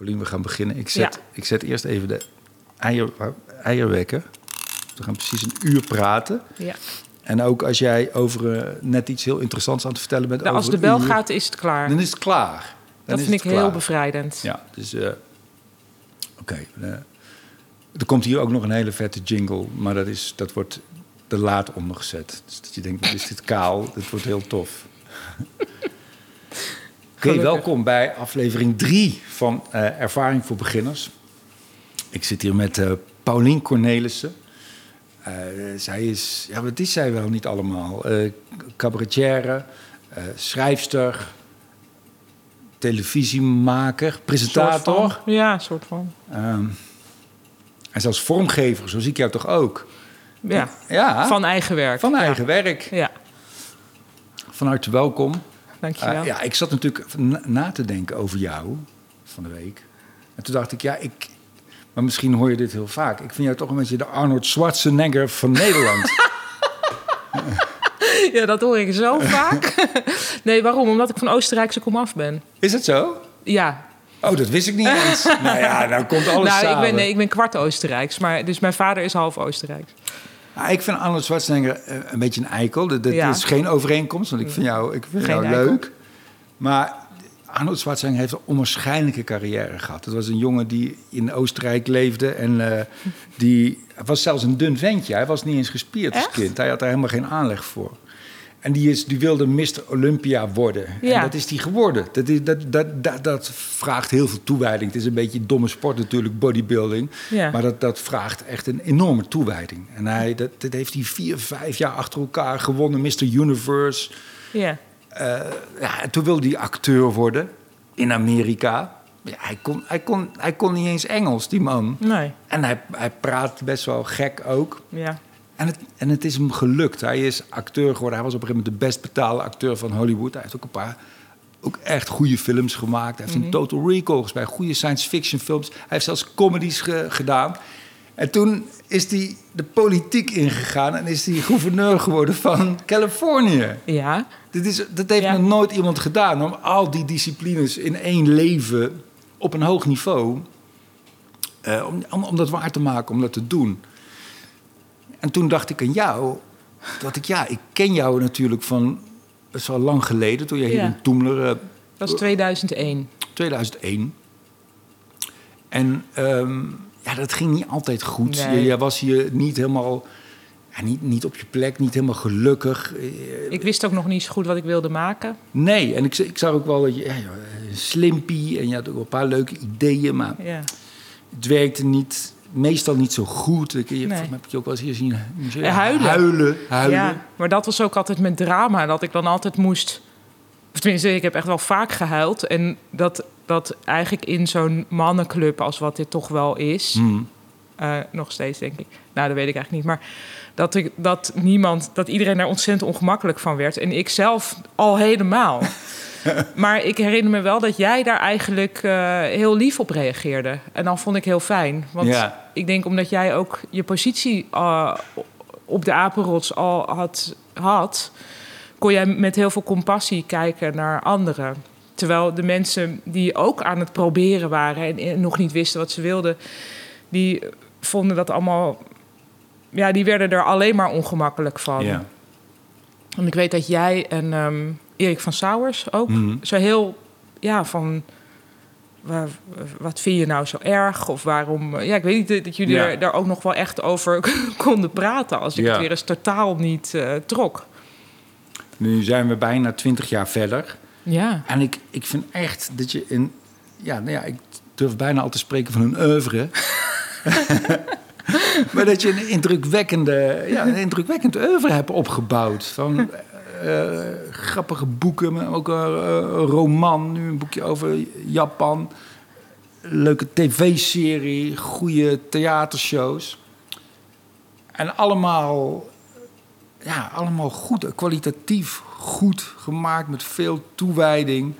Paulien, we gaan beginnen. Ik zet, ik zet eerst even de eier, eierwekker. We gaan precies een uur praten. Ja. En ook als jij over eh, net iets heel interessants aan het vertellen bent. Nou, als over de bel uur, gaat, is het klaar. Dan is het klaar. Dan dat vind ik heel bevrijdend. Ja, dus... eh, Oké. eh, er komt hier ook nog een hele vette jingle. Maar dat, is, dat wordt te laat ondergezet. Dus dat je denkt, is dit kaal? Dit wordt heel tof. Oké, Gelukkig. welkom bij aflevering 3 van eh, Ervaring voor Beginners. Ik zit hier met eh Paulien Cornelissen. Eh, zij is, ja, wat is zij wel niet allemaal? Cabaretière, schrijfster, televisiemaker, presentator. Soort van. Ja, een soort van. Ehm, en zelfs vormgever, zo zie ik jou toch ook? Ja, Ja, van eigen werk. van eigen werk. Ja, Van harte welkom. Dankjewel. Eh, ja, ik zat natuurlijk na, na te denken over jou van de week. En toen dacht ik, ja, ik... Maar misschien hoor je dit heel vaak. Ik vind jou toch een beetje de Arnold Schwarzenegger van Nederland. Ja, dat hoor ik zo vaak. nee, waarom? Omdat ik van Oostenrijkse komaf ben. Is het zo? Ja. Oh, dat wist ik niet eens. nou ja, nou komt alles nou, ik samen. ben, nee, ik ben kwart Oostenrijks. Maar, dus mijn vader is half Oostenrijks. Ah, ik vind Arnold Schwarzenegger eh, een beetje een eikel. Dat, dat Ja. is geen overeenkomst, want ik vind jou, ik vind Geen jou eikel. leuk. Maar Arnold Schwarzenegger heeft een onwaarschijnlijke carrière gehad. Het was een jongen die in Oostenrijk leefde en eh, die was zelfs een dun ventje. Hij was niet eens gespierd als Echt? kind. Hij had daar helemaal geen aanleg voor. En die, is, die wilde Mr. Olympia worden. En Ja. dat is die geworden. Dat, is, dat, dat, dat, dat vraagt heel veel toewijding. Het is een beetje een domme sport natuurlijk, bodybuilding. Ja. Maar dat, dat vraagt echt een enorme toewijding. En hij, dat, dat heeft hij vier, vijf jaar achter elkaar gewonnen. Mr. Universe. Ja. Eh, ja, en toen wilde hij acteur worden in Amerika. Ja, hij, kon, hij, kon, hij kon niet eens Engels, die man. Nee. En hij, hij praat best wel gek ook. Ja. En het, en het is hem gelukt. Hij is acteur geworden. Hij was op een gegeven moment de best betaalde acteur van Hollywood. Hij heeft ook een paar ook echt goede films gemaakt. Hij heeft Mhm. een Total Recall mij, goede science fiction films. Hij heeft zelfs comedies ge- gedaan. En toen is hij de politiek ingegaan en is hij gouverneur geworden van Californië. Ja. Dit is, dat heeft Ja. nog nooit iemand gedaan. Om al die disciplines in één leven op een hoog niveau. eh, om, om, om dat waar te maken, om dat te doen. En toen dacht ik aan jou. Dat ik, ja, ik ken jou natuurlijk van best wel lang geleden. Toen jij hier Ja. in Toemler, eh, Dat is 2001. 2001. En ehm, ja, dat ging niet altijd goed. Nee. Jij was hier niet helemaal. Ja, niet, niet op je plek, niet helemaal gelukkig. Eh, Ik wist ook nog niet zo goed wat ik wilde maken. Nee, en ik, ik zag ook wel dat je ja, slimpie en je had ook wel een paar leuke ideeën, maar Ja. het werkte niet, meestal niet zo goed. Ik, je, Nee. heb je ook wel eens hier zien Eh, huilen. huilen, huilen. Ja, maar dat was ook altijd met drama. Dat ik dan altijd moest... Of tenminste, ik heb echt wel vaak gehuild. En dat, dat eigenlijk in zo'n mannenclub als wat dit toch wel is... Hmm. eh, nog steeds, denk ik. Nou, dat weet ik eigenlijk niet. Maar dat, ik, dat niemand... Dat iedereen daar ontzettend ongemakkelijk van werd. En ik zelf al helemaal. maar ik herinner me wel dat jij daar eigenlijk eh, heel lief op reageerde. En dan vond ik heel fijn. Want Ja. ik denk omdat jij ook je positie eh, op de apenrots al had, had... kon jij met heel veel compassie kijken naar anderen. Terwijl de mensen die ook aan het proberen waren... en, en nog niet wisten wat ze wilden... die vonden dat allemaal... Ja, die werden er alleen maar ongemakkelijk van. Ja. En ik weet dat jij en ehm, Erik van Sauers ook Mhm. zo heel... Ja, van... wa- Wat vind je nou zo erg? Of waarom... Ja, ik weet niet dat jullie Ja. er, daar ook nog wel echt over konden praten... als ik Ja. het weer eens totaal niet eh, trok. Nu zijn we bijna twintig jaar verder. Ja. En ik, ik vind echt dat je in... Ja, nou ja, ik durf bijna al te spreken van een oeuvre. maar dat je een indrukwekkende, ja, een indrukwekkend oeuvre hebt opgebouwd. Van eh, grappige boeken, ook een, eh, een roman. Nu een boekje over Japan. Leuke tv-serie, goede theatershows. En allemaal ja, allemaal goed, kwalitatief goed gemaakt met veel toewijding.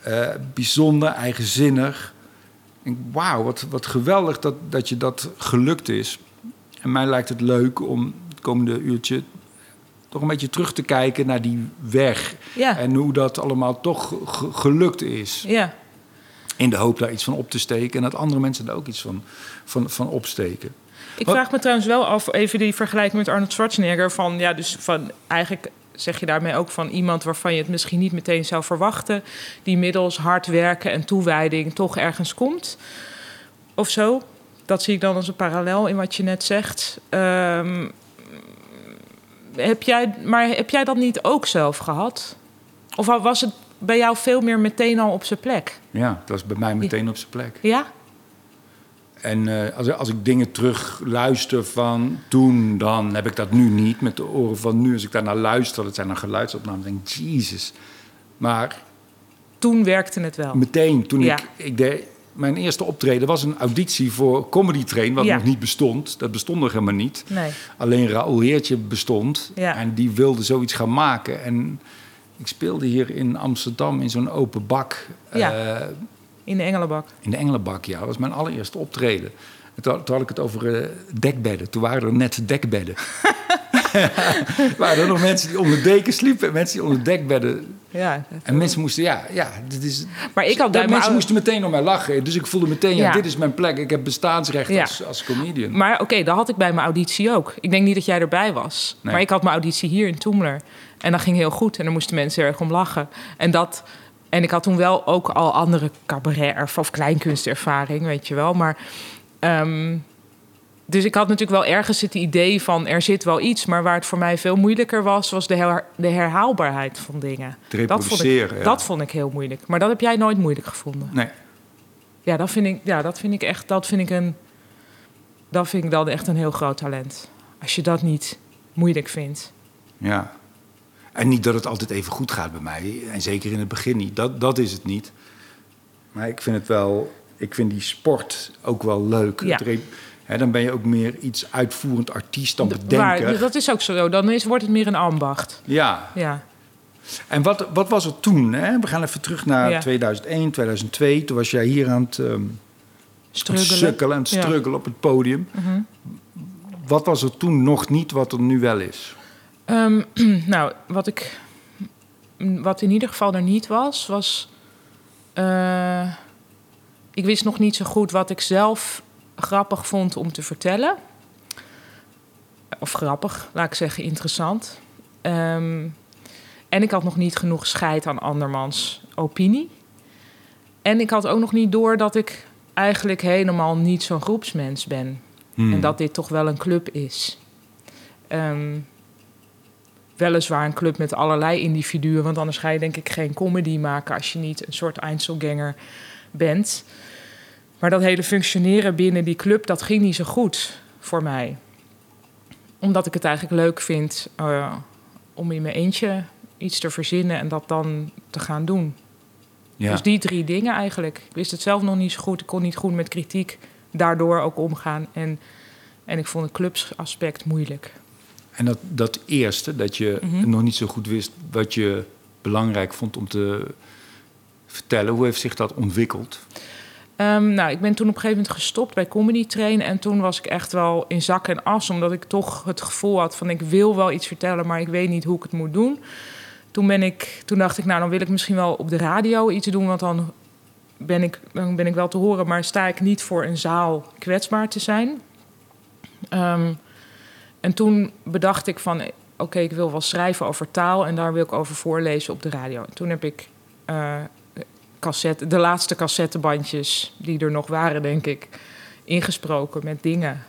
Eh, bijzonder, eigenzinnig. Wauw, wat, wat geweldig dat, dat je dat gelukt is. En mij lijkt het leuk om het komende uurtje toch een beetje terug te kijken naar die weg. Ja. En hoe dat allemaal toch ge- gelukt is. Ja. In de hoop daar iets van op te steken. En dat andere mensen daar ook iets van, van, van opsteken. Ik Wat- vraag me trouwens wel af, even die vergelijking met Arnold Schwarzenegger. Van, ja, dus van eigenlijk zeg je daarmee ook van iemand waarvan je het misschien niet meteen zou verwachten. Die middels hard werken en toewijding toch ergens komt. Of zo. Dat zie ik dan als een parallel in wat je net zegt. Ehm, heb jij, maar heb jij dat niet ook zelf gehad? Of was het bij jou veel meer meteen al op zijn plek? Ja, dat is bij mij meteen op zijn plek. Ja? En eh, als, als ik dingen terug luister van toen, dan heb ik dat nu niet met de oren van nu. Als ik daarnaar luister, dat zijn dan geluidsopnames, denk ik, Jesus. Maar Toen werkte het wel. meteen, toen Ja. ik, ik deed, mijn eerste optreden was een auditie voor Comedy Train, wat Ja. nog niet bestond. Dat bestond nog helemaal niet. Nee. Alleen Raoul Heertje bestond Ja. en die wilde zoiets gaan maken. En ik speelde hier in Amsterdam in zo'n open bak. Ja. eh, In de Engelenbak. in de Engelenbak, ja. Dat was mijn allereerste optreden. En toen, toen had ik het over eh, dekbedden. Toen waren er net dekbedden. waren er nog mensen die onder dekens sliepen... en mensen die onder dekbedden... Ja. En mensen moesten, ja, ja, dit is... Maar ik had bij dat mensen moesten meteen om mij lachen. Dus ik voelde meteen, ja, Ja. dit is mijn plek. Ik heb bestaansrecht Ja. als, als comedian. Maar oké, dat had ik bij mijn auditie ook. Ik denk niet dat jij erbij was. Nee. Maar ik had mijn auditie hier in Toemler. En dat ging heel goed. En daar moesten mensen erg om lachen. En, dat, en ik had toen wel ook al andere cabaret- of kleinkunstervaring, weet je wel. Maar, ehm, dus ik had natuurlijk wel ergens het idee van er zit wel iets. Maar waar het voor mij veel moeilijker was, was de, her- de herhaalbaarheid van dingen. Dat vond, ik, ja. dat vond ik heel moeilijk. Maar dat heb jij nooit moeilijk gevonden. Nee, Ja, dat vind ik, ja, dat vind ik echt, dat vind ik een, dat vind ik dan echt een heel groot talent. Als je dat niet moeilijk vindt. ja. En niet dat het altijd even goed gaat bij mij. En zeker in het begin niet. Dat, dat is het niet. Maar ik vind het wel... Ik vind die sport ook wel leuk. Ja. Het dan ben je ook meer iets uitvoerend artiest dan bedenker. waar- dat is ook zo. Dan is, wordt het meer een ambacht. Ja. Ja. En wat, wat was er toen? Hè? We gaan even terug naar Ja. 2001, 2002. Toen was jij hier aan het, ehm Struggelen. sukkelen het Ja. struggelen op het podium. Mhm. Wat was er toen nog niet wat er nu wel is? Ehm, nou, wat ik, wat in ieder geval er niet was, was, eh, ik wist nog niet zo goed wat ik zelf grappig vond om te vertellen. Of grappig, laat ik zeggen, interessant. Ehm, en ik had nog niet genoeg scheid aan andermans opinie. En ik had ook nog niet door dat ik eigenlijk helemaal niet zo'n groepsmens ben. Hmm. En dat dit toch wel een club is. Ehm, weliswaar een club met allerlei individuen, want anders ga je denk ik geen comedy maken als je niet een soort Einzelganger bent. Maar dat hele functioneren binnen die club, dat ging niet zo goed voor mij. Omdat ik het eigenlijk leuk vind eh, om in mijn eentje iets te verzinnen en dat dan te gaan doen. ja. Dus die drie dingen eigenlijk. Ik wist het zelf nog niet zo goed. Ik kon niet goed met kritiek daardoor ook omgaan. En, en ik vond het clubsaspect moeilijk. En dat, dat eerste, dat je Mhm. nog niet zo goed wist wat je belangrijk vond om te vertellen. Hoe heeft zich dat ontwikkeld? Ehm, nou, ik ben toen op een gegeven moment gestopt bij Comedy Train. En toen was ik echt wel in zak en as. Omdat ik toch het gevoel had van ik wil wel iets vertellen, maar ik weet niet hoe ik het moet doen. Toen, ben ik, toen dacht ik, nou dan wil ik misschien wel op de radio iets doen. Want dan ben ik, dan ben ik wel te horen, maar sta ik niet voor een zaal kwetsbaar te zijn. Ehm, en toen bedacht ik van, oké, ik wil wel schrijven over taal en daar wil ik over voorlezen op de radio. En toen heb ik eh, cassette, de laatste cassettebandjes die er nog waren, denk ik, ingesproken met dingen. En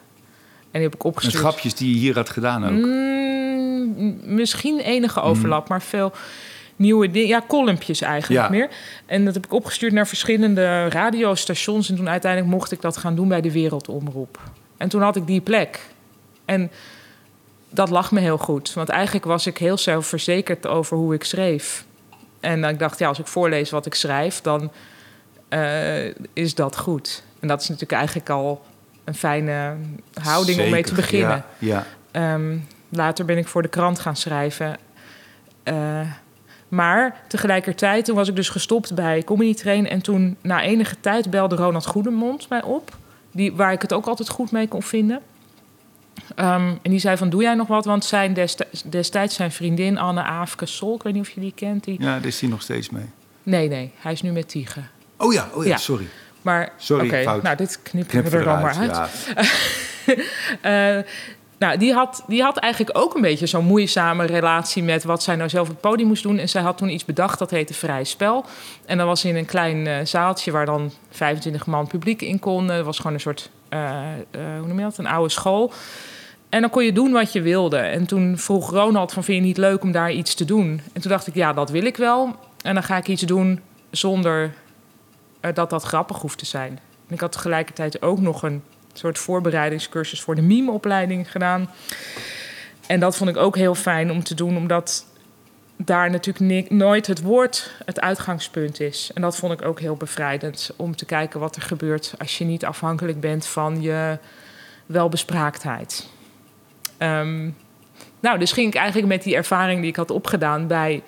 die heb ik Met opgestuurd. grapjes die je hier had gedaan ook. Mm, misschien enige overlap, maar veel nieuwe dingen. Ja, columnpjes eigenlijk Ja. meer. En dat heb ik opgestuurd naar verschillende radiostations. En toen uiteindelijk mocht ik dat gaan doen bij de Wereldomroep. En toen had ik die plek. En dat lag me heel goed. Want eigenlijk was ik heel zelfverzekerd over hoe ik schreef. En ik dacht, ja, als ik voorlees wat ik schrijf, dan eh, is dat goed. En dat is natuurlijk eigenlijk al een fijne houding om mee te beginnen. Ja, ja. Ehm, later ben ik voor de krant gaan schrijven. Eh, maar tegelijkertijd, toen was ik dus gestopt bij Comedy Train. En toen na enige tijd belde Ronald Goedemond mij op. Die, waar ik het ook altijd goed mee kon vinden. Ehm, en die zei van, doe jij nog wat? Want zijn destijds, destijds zijn vriendin Anne Aafke Sol... ik weet niet of je die kent. Die... ja, daar is hij nog steeds mee. Nee, nee, hij is nu met Tiege. Oh ja, oh ja, Ja. sorry. Maar Sorry, nou dit knippen Knip we er dan maar uit. Ja. Eh, nou, die had, die had eigenlijk ook een beetje zo'n moeizame relatie met wat zij nou zelf op het podium moest doen. En zij had toen iets bedacht dat heette Vrij Spel. En dat was in een klein eh, zaaltje waar dan 25 man publiek in kon. Het was gewoon een soort, eh, eh, hoe noem je dat, een oude school. En dan kon je doen wat je wilde. En toen vroeg Ronald van, vind je niet leuk om daar iets te doen? En toen dacht ik, ja, dat wil ik wel. En dan ga ik iets doen zonder eh, dat dat grappig hoeft te zijn. En ik had tegelijkertijd ook nog een soort voorbereidingscursus voor de meme-opleiding gedaan. En dat vond ik ook heel fijn om te doen, omdat daar natuurlijk nooit het woord het uitgangspunt is. En dat vond ik ook heel bevrijdend om te kijken wat er gebeurt als je niet afhankelijk bent van je welbespraaktheid. Ehm, nou, dus ging ik eigenlijk met die ervaring die ik had opgedaan bij,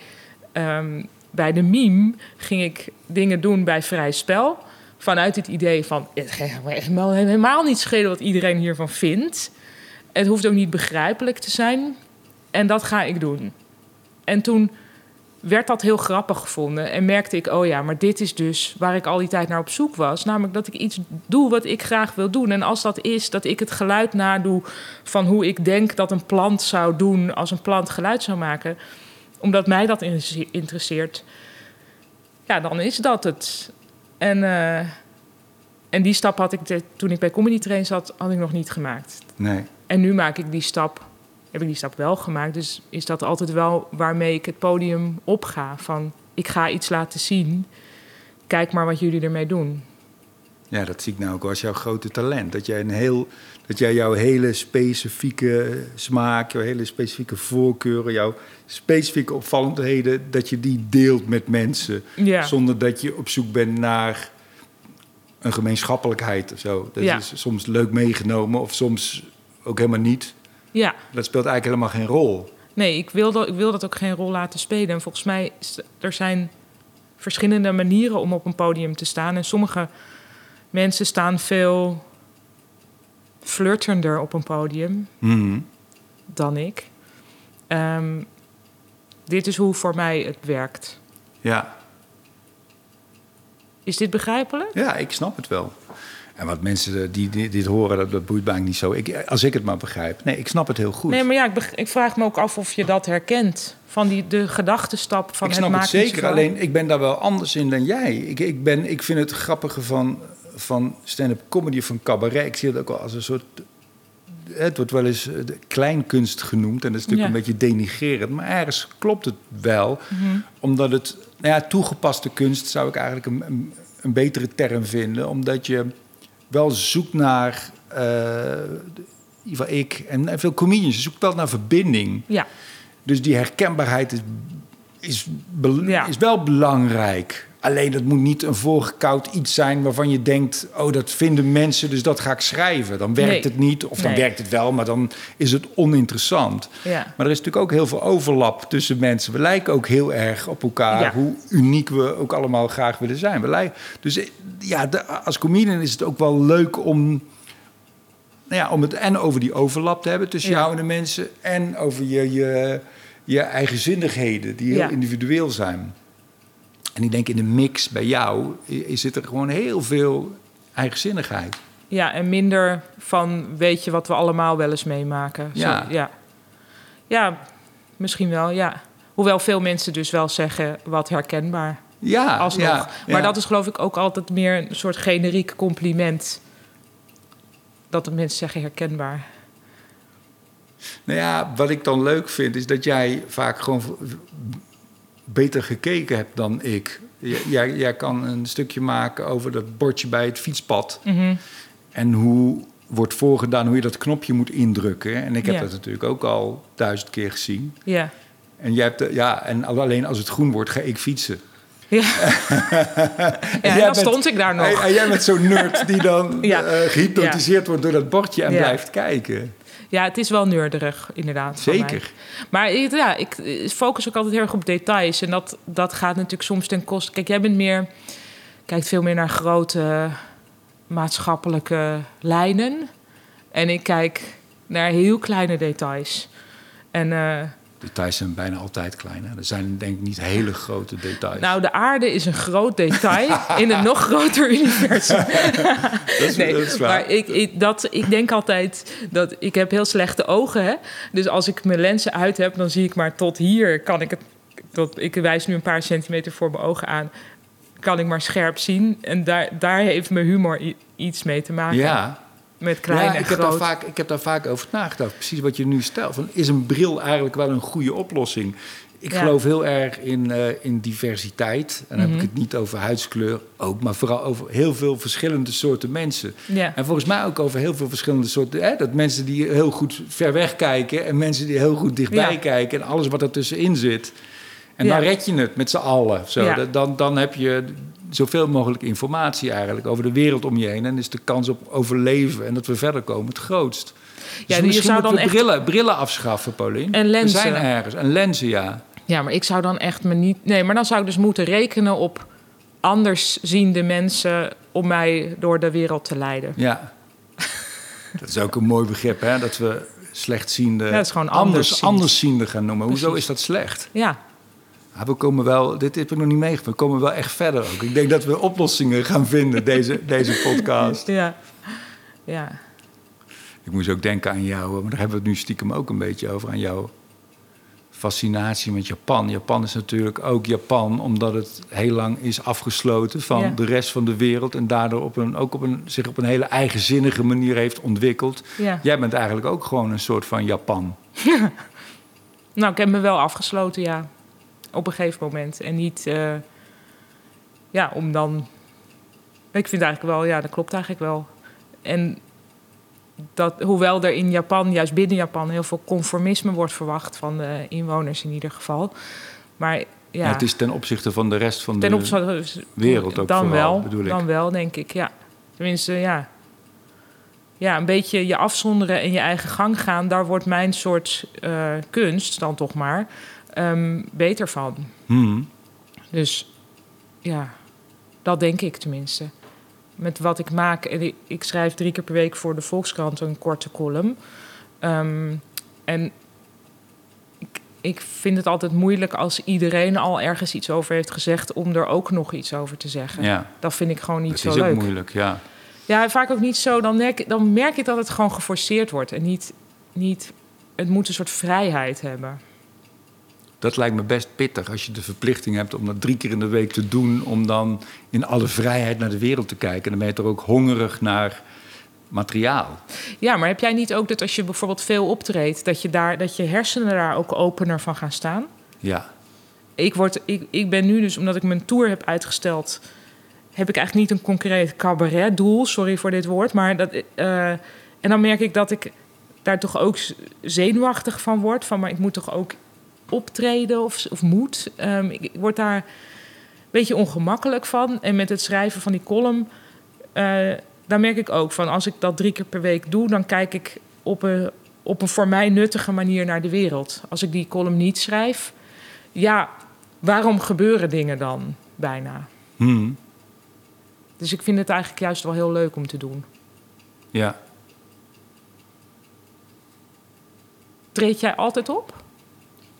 ehm, bij de meme, ging ik dingen doen bij vrij spel. Vanuit het idee van, het helemaal- helemaal niet schelen wat iedereen hiervan vindt. Het hoeft ook niet begrijpelijk te zijn. En dat ga ik doen. En toen werd dat heel grappig gevonden. En merkte ik, oh ja, maar dit is dus waar ik al die tijd naar op zoek was. Namelijk dat ik iets doe wat ik graag wil doen. En als dat is dat ik het geluid nadoe van hoe ik denk dat een plant zou doen als een plant geluid zou maken. Omdat mij dat in- interesseert. Ja, dan is dat het. En, eh, en die stap had ik toen ik bij Comedy Train zat, had ik nog niet gemaakt. Nee. En nu maak ik die stap, heb ik die stap wel gemaakt. Dus is dat altijd wel waarmee ik het podium opga. Van ik ga iets laten zien. Kijk maar wat jullie ermee doen. Ja, dat zie ik nou ook als jouw grote talent. Dat jij, een heel, dat jij jouw hele specifieke smaak, jouw hele specifieke voorkeuren, jouw specifieke opvallendheden, dat je die deelt met mensen. Ja. Zonder dat je op zoek bent naar een gemeenschappelijkheid of zo. Dat Ja. is soms leuk meegenomen of soms ook helemaal niet. Ja, Dat speelt eigenlijk helemaal geen rol. nee, ik wil, dat, ik wil dat ook geen rol laten spelen. En volgens mij, er zijn verschillende manieren om op een podium te staan. En sommige mensen staan veel flirtender op een podium. Mhm. dan ik. Ehm, dit is hoe voor mij het werkt. Ja. Is dit begrijpelijk? ja, ik snap het wel. En wat mensen eh, die, dit horen, dat, dat boeit mij eigenlijk niet zo. Ik, als ik het maar begrijp. Nee, ik snap het heel goed. Nee, maar ja, ik, beg- ik vraag me ook af of je dat herkent. Van die, de gedachtenstap van ik het snap het maken iets zeker, alleen ik ben daar wel anders in dan jij. Ik, ik, ben, ik vind het grappige van, van stand-up comedy, van cabaret. Ik zie het ook wel als een soort... Het wordt wel eens eh, de kleinkunst genoemd en dat is natuurlijk Ja. een beetje denigrerend. Maar ergens klopt het wel, Mhm. omdat het... Nou ja, toegepaste kunst zou ik eigenlijk een, een, een betere term vinden. Omdat je wel zoekt naar... in ieder geval ik en veel comedians, je zoekt wel naar verbinding. Ja, Dus die herkenbaarheid is, is, bel- Ja. is wel belangrijk. Alleen dat moet niet een voorgekoud iets zijn waarvan je denkt: oh, dat vinden mensen, dus dat ga ik schrijven. Dan werkt Nee. het niet, of dan Nee. werkt het wel, maar dan is het oninteressant. ja. Maar er is natuurlijk ook heel veel overlap tussen mensen. We lijken ook heel erg op elkaar, Ja. hoe uniek we ook allemaal graag willen zijn. We lijken, dus ja, de- als comedian is het ook wel leuk om, nou ja, om het en over die overlap te hebben tussen Ja. jou en de mensen, en over je, je, je eigenzinnigheden, die heel Ja. individueel zijn. En ik denk in de mix bij jou zit er gewoon heel veel eigenzinnigheid. ja, en minder van weet je wat we allemaal wel eens meemaken. Zo, Ja. ja. Ja, misschien wel, ja. Hoewel veel mensen dus wel zeggen wat herkenbaar. Ja, Alsnog. ja, Maar dat is geloof ik ook altijd meer een soort generiek compliment. Dat de mensen zeggen herkenbaar. Nou ja, wat ik dan leuk vind, is dat jij vaak gewoon beter gekeken hebt dan ik. Jij, jij kan een stukje maken over dat bordje bij het fietspad. Mhm. En hoe wordt voorgedaan, hoe je dat knopje moet indrukken. En ik heb Ja. dat natuurlijk ook al duizend keer gezien. Ja. En, jij hebt de- ja, en alleen als het groen wordt, ga ik fietsen. Ja, ja en dan bent- stond ik daar nog. En, en jij bent zo'n nerd die dan Ja. eh, gehypnotiseerd wordt door dat bordje en blijft kijken. Ja, het is wel neurderig, inderdaad. Zeker. Maar ik- ja, ik focus ook altijd heel erg op details. En dat, dat gaat natuurlijk soms ten koste... Kijk, jij bent meer... Kijkt veel meer naar grote maatschappelijke lijnen. En ik kijk naar heel kleine details. En eh, Details zijn bijna altijd klein. Hè? Er zijn denk ik niet hele grote details. Nou, de aarde is een groot detail in een nog groter universum. dat, is, nee, dat is waar. maar ik, ik, dat, ik denk altijd dat ik heb heel slechte ogen. Hè? Dus als ik mijn lenzen uit heb, dan zie ik maar tot hier. Kan ik het, tot, ik wijs nu een paar centimeter voor mijn ogen aan. Kan ik maar scherp zien. En daar, daar heeft mijn humor iets mee te maken. ja, Met klein ja en ik, heb daar vaak, ik heb daar vaak over nagedacht. Precies wat je nu stelt. Van, is een bril eigenlijk wel een goede oplossing? Ik Ja. geloof heel erg in, eh, in diversiteit. En dan Mhm. heb ik het niet over huidskleur ook, maar vooral over heel veel verschillende soorten mensen. Ja. En volgens mij ook over heel veel verschillende soorten. Hè, dat mensen die heel goed ver weg kijken en mensen die heel goed dichtbij Ja. kijken en alles wat ertussenin zit. En dan red je het met z'n allen. Zo. Dan, dan heb je zoveel mogelijk informatie eigenlijk over de wereld om je heen. En is de kans op overleven en dat we verder komen het grootst. Dus je misschien zou moeten dan echt- brillen, brillen afschaffen, Paulien. En lenzen. We zijn ergens. En lenzen, ja. Ja, maar ik zou dan echt me niet. Nee, maar dan zou ik dus moeten rekenen op andersziende mensen om mij door de wereld te leiden. ja. dat is ook een mooi begrip, hè? Dat we slechtziende Ja, dat is gewoon anders, andersziend. andersziende gaan noemen. Hoezo is dat slecht? Ja, We komen wel, dit heb ik nog niet meegemaakt, we komen wel echt verder ook. Ik denk dat we oplossingen gaan vinden, deze, deze podcast. ja, ja. Ik moest ook denken aan jou, maar daar hebben we het nu stiekem ook een beetje over, aan jouw fascinatie met Japan. Japan is natuurlijk ook Japan, omdat het heel lang is afgesloten van Ja. de rest van de wereld en daardoor op een, ook op een, zich op een hele eigenzinnige manier heeft ontwikkeld. ja. Jij bent eigenlijk ook gewoon een soort van Japan. Nou, ik heb me wel afgesloten, ja. Op een gegeven moment. En niet, eh, ja, om dan... Ik vind eigenlijk wel, ja, dat klopt eigenlijk wel. En dat, hoewel er in Japan, juist binnen Japan, heel veel conformisme wordt verwacht van de inwoners in ieder geval. Maar ja, Ja, het is ten opzichte van de rest van de wereld ook dan vooral, wel, bedoel ik. Dan wel, denk ik, ja. Tenminste, ja. Ja, een beetje je afzonderen en je eigen gang gaan, daar wordt mijn soort eh, kunst dan toch maar ehm, beter van. Hmm. Dus ja, dat denk ik tenminste. Met wat ik maak. En ik, schrijf drie keer per week voor de Volkskrant een korte column. Ehm, en ik, ik vind het altijd moeilijk als iedereen al ergens iets over heeft gezegd... om er ook nog iets over te zeggen. Ja, Dat vind ik gewoon niet dat zo is leuk. ook moeilijk, ja. Ja, vaak ook niet zo. Dan merk, dan merk ik dat het gewoon geforceerd wordt. En niet, niet... Het moet een soort vrijheid hebben. Dat lijkt me best pittig als je de verplichting hebt om dat drie keer in de week te doen. Om dan in alle vrijheid naar de wereld te kijken. Dan ben je toch ook hongerig naar materiaal. Ja, maar heb jij niet ook dat als je bijvoorbeeld veel optreedt, dat je, daar, dat je hersenen daar ook opener van gaan staan? Ja, Ik, word, ik, ik ben nu dus, omdat ik mijn tour heb uitgesteld, heb ik eigenlijk niet een concreet cabaretdoel, sorry voor dit woord. Maar dat, eh, en dan merk ik dat ik daar toch ook zenuwachtig van word. Van, maar ik moet toch ook optreden of, of moet. Ehm, ik, word daar een beetje ongemakkelijk van. En met het schrijven van die column, eh, daar merk ik ook van... als ik dat drie keer per week doe, dan kijk ik op een, op een voor mij nuttige manier naar de wereld. Als ik die column niet schrijf, ja, waarom gebeuren dingen dan bijna? Hmm. Dus ik vind het eigenlijk juist wel heel leuk om te doen. ja. Treed jij altijd op?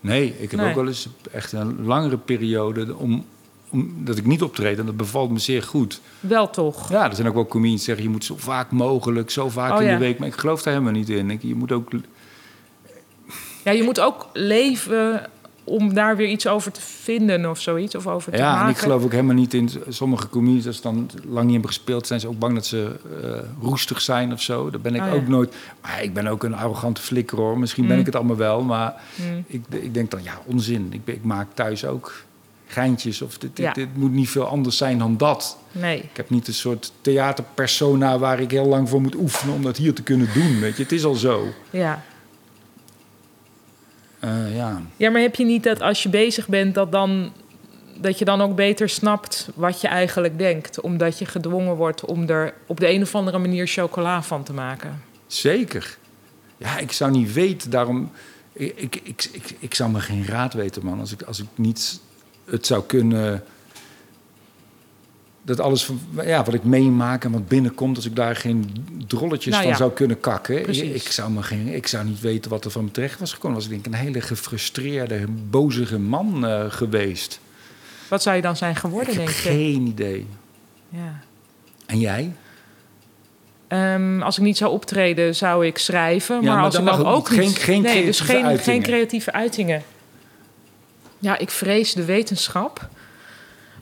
Nee, ik heb Nee. ook wel eens echt een langere periode om, om, dat ik niet optreed. En dat bevalt me zeer goed. Wel toch? Ja, er zijn ook wel comedians die zeggen... je moet zo vaak mogelijk, zo vaak Oh, in ja. de week. Maar ik geloof daar helemaal niet in. Ik, je moet ook... Ja, je moet ook leven om daar weer iets over te vinden of zoiets. Of over te Ja, maken. en ik geloof ook helemaal niet in sommige comedians... als ze dan lang niet hebben gespeeld... zijn ze ook bang dat ze eh, roestig zijn of zo. Dat ben ik Oh, ja. ook nooit. Maar ik ben ook een arrogante flikker hoor. Misschien ben Mm. ik het allemaal wel. Maar Hmm. ik, ik denk dan, ja, onzin. Ik, ik maak thuis ook geintjes. Of dit, dit, Ja. dit moet niet veel anders zijn dan dat. Nee. Ik heb niet een soort theaterpersona... waar ik heel lang voor moet oefenen om dat hier te kunnen doen. Weet je, het is al zo. Ja. Eh, ja. ja, maar heb je niet dat als je bezig bent, dat, dan, dat je dan ook beter snapt wat je eigenlijk denkt? Omdat je gedwongen wordt om er op de een of andere manier chocola van te maken. Zeker. Ja, ik zou niet weten, daarom... Ik, ik, ik, ik, ik zou me geen raad weten, man. Als ik, als ik niet het zou kunnen dat alles van, ja, wat ik meemaak en wat binnenkomt, als ik daar geen drolletjes Nou van ja, zou kunnen kakken. precies. Ik, zou me geen, ik zou niet weten wat er van me terecht was gekomen. Was ik denk ik een hele gefrustreerde, bozige man eh, geweest. Wat zou je dan zijn geworden, ik denk je? geen idee. Ja. En jij? Ehm, als ik niet zou optreden, zou ik schrijven. Ja, maar, maar als dan ik dan ook geen- niet... geen nee, dus geen, geen creatieve uitingen. Ja, ik vrees de wetenschap.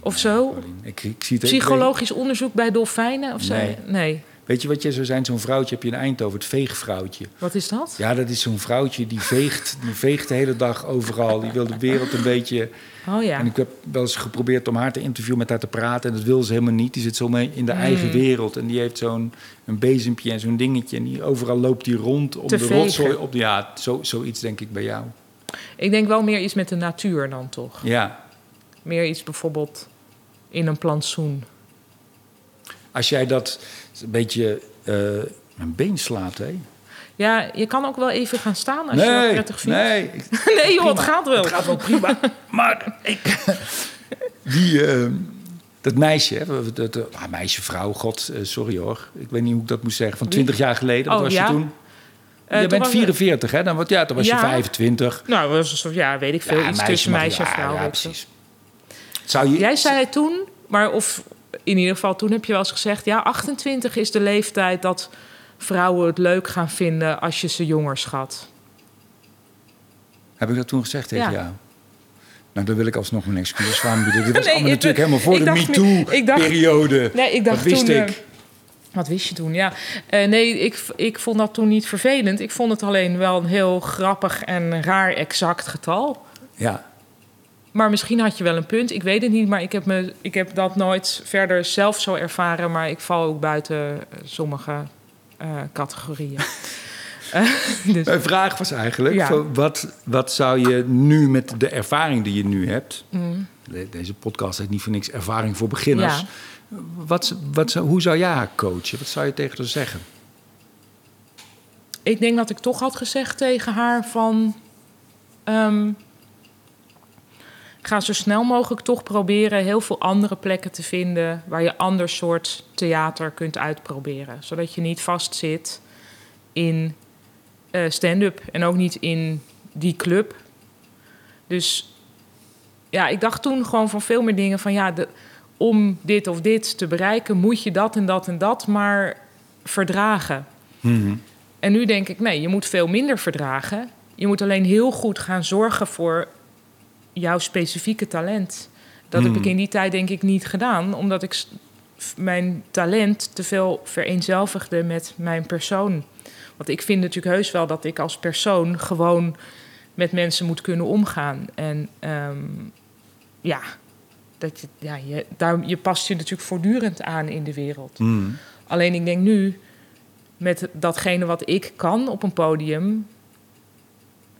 Of zo. Ik, ik zie het Psychologisch onderzoek bij dolfijnen of zo. Nee. nee. Weet je wat je zou zijn? Zo'n vrouwtje heb je in Eindhoven, het veegvrouwtje. Wat is dat? Ja, dat is zo'n vrouwtje die veegt, die veegt de hele dag overal. Die wil de wereld een beetje... Oh ja. En ik heb wel eens geprobeerd om haar te interviewen, met haar te praten. En dat wil ze helemaal niet. Die zit zo mee in de eigen wereld. En die heeft zo'n een bezempje en zo'n dingetje. En die, overal loopt die rond om Te de vegen. rotzooi op. Ja, zo, zoiets denk ik bij jou. Ik denk wel meer iets met de natuur dan toch. Ja. Meer iets bijvoorbeeld in een plantsoen. Als jij dat een beetje eh mijn been slaat, hè? Ja, je kan ook wel even gaan staan als je dat prettig vindt. nee. nee joh, het gaat wel. Het gaat wel prima. maar ik... Die, eh, dat meisje, hè, dat, ah, meisje, vrouw, god, eh, sorry hoor. Ik weet niet hoe ik dat moest zeggen. Van Wie? 20 jaar geleden, wat Oh, was ja. je toen? Eh, je toen bent was- 44, hè? Dan, ja, dan was je Ja. 25. Nou, was een ja, weet ik veel. Ja, iets meisje tussen meisje en vrouw. Ja, precies. Zou je... Jij zei het toen, maar of in ieder geval toen heb je wel eens gezegd... ja, 28 is de leeftijd dat vrouwen het leuk gaan vinden als je ze jonger schat. Heb ik dat toen gezegd tegen Ja. jou? Nou, dan wil ik alsnog mijn excuses aanbieden. Dit was Nee, allemaal natuurlijk helemaal voor de MeToo-periode. Nee, ik dacht Dat wist toen... eh, ik. wat wist je toen? Ja, Eh, nee, ik, ik vond dat toen niet vervelend. Ik vond het alleen wel een heel grappig en raar exact getal. Ja, Maar misschien had je wel een punt. Ik weet het niet, maar ik heb, me, ik heb dat nooit verder zelf zo ervaren. Maar ik val ook buiten eh, sommige eh, categorieën. Eh, dus, Mijn vraag was eigenlijk: Ja. van wat, wat zou je nu met de ervaring die je nu hebt? mm, de- Deze podcast heet niet voor niks ervaring voor beginners. Ja. Wat, wat, hoe zou jij haar coachen? Wat zou je tegen haar zeggen? ik denk dat ik toch had gezegd tegen haar van... ehm, ga zo snel mogelijk toch proberen heel veel andere plekken te vinden... waar je ander soort theater kunt uitproberen. Zodat je niet vastzit in eh, stand-up en ook niet in die club. Dus ja, ik dacht toen gewoon van veel meer dingen van... ja, de, om dit of dit te bereiken moet je dat en dat en dat maar verdragen. En nu denk ik, nee, je moet veel minder verdragen. Je moet alleen heel goed gaan zorgen voor jouw specifieke talent. Dat heb ik in die tijd denk ik niet gedaan, omdat ik mijn talent te veel vereenzelvigde met mijn persoon. Want ik vind natuurlijk heus wel dat ik als persoon gewoon met mensen moet kunnen omgaan. En ehm, ja, dat je, ja je, daar, je past je natuurlijk voortdurend aan in de wereld. Alleen ik denk nu, met datgene wat ik kan op een podium.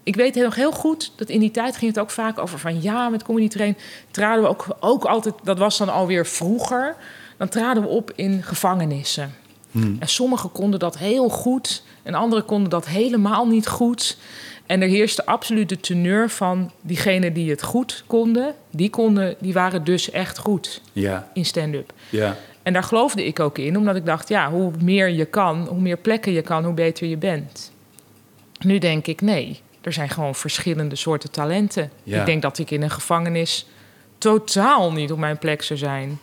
Ik weet nog heel goed dat in die tijd ging het ook vaak over van ja, met comedy train traden we ook, ook altijd, dat was dan alweer vroeger, dan traden we op in gevangenissen. En sommigen konden dat heel goed en anderen konden dat helemaal niet goed. En er heerste absoluut de teneur van diegenen die het goed konden, die, konden, die waren dus echt goed Ja, in stand-up. ja. En daar geloofde ik ook in, omdat ik dacht, ja, hoe meer je kan, hoe meer plekken je kan, hoe beter je bent. Nu denk ik, nee, er zijn gewoon verschillende soorten talenten. Ja. Ik denk dat ik in een gevangenis totaal niet op mijn plek zou zijn.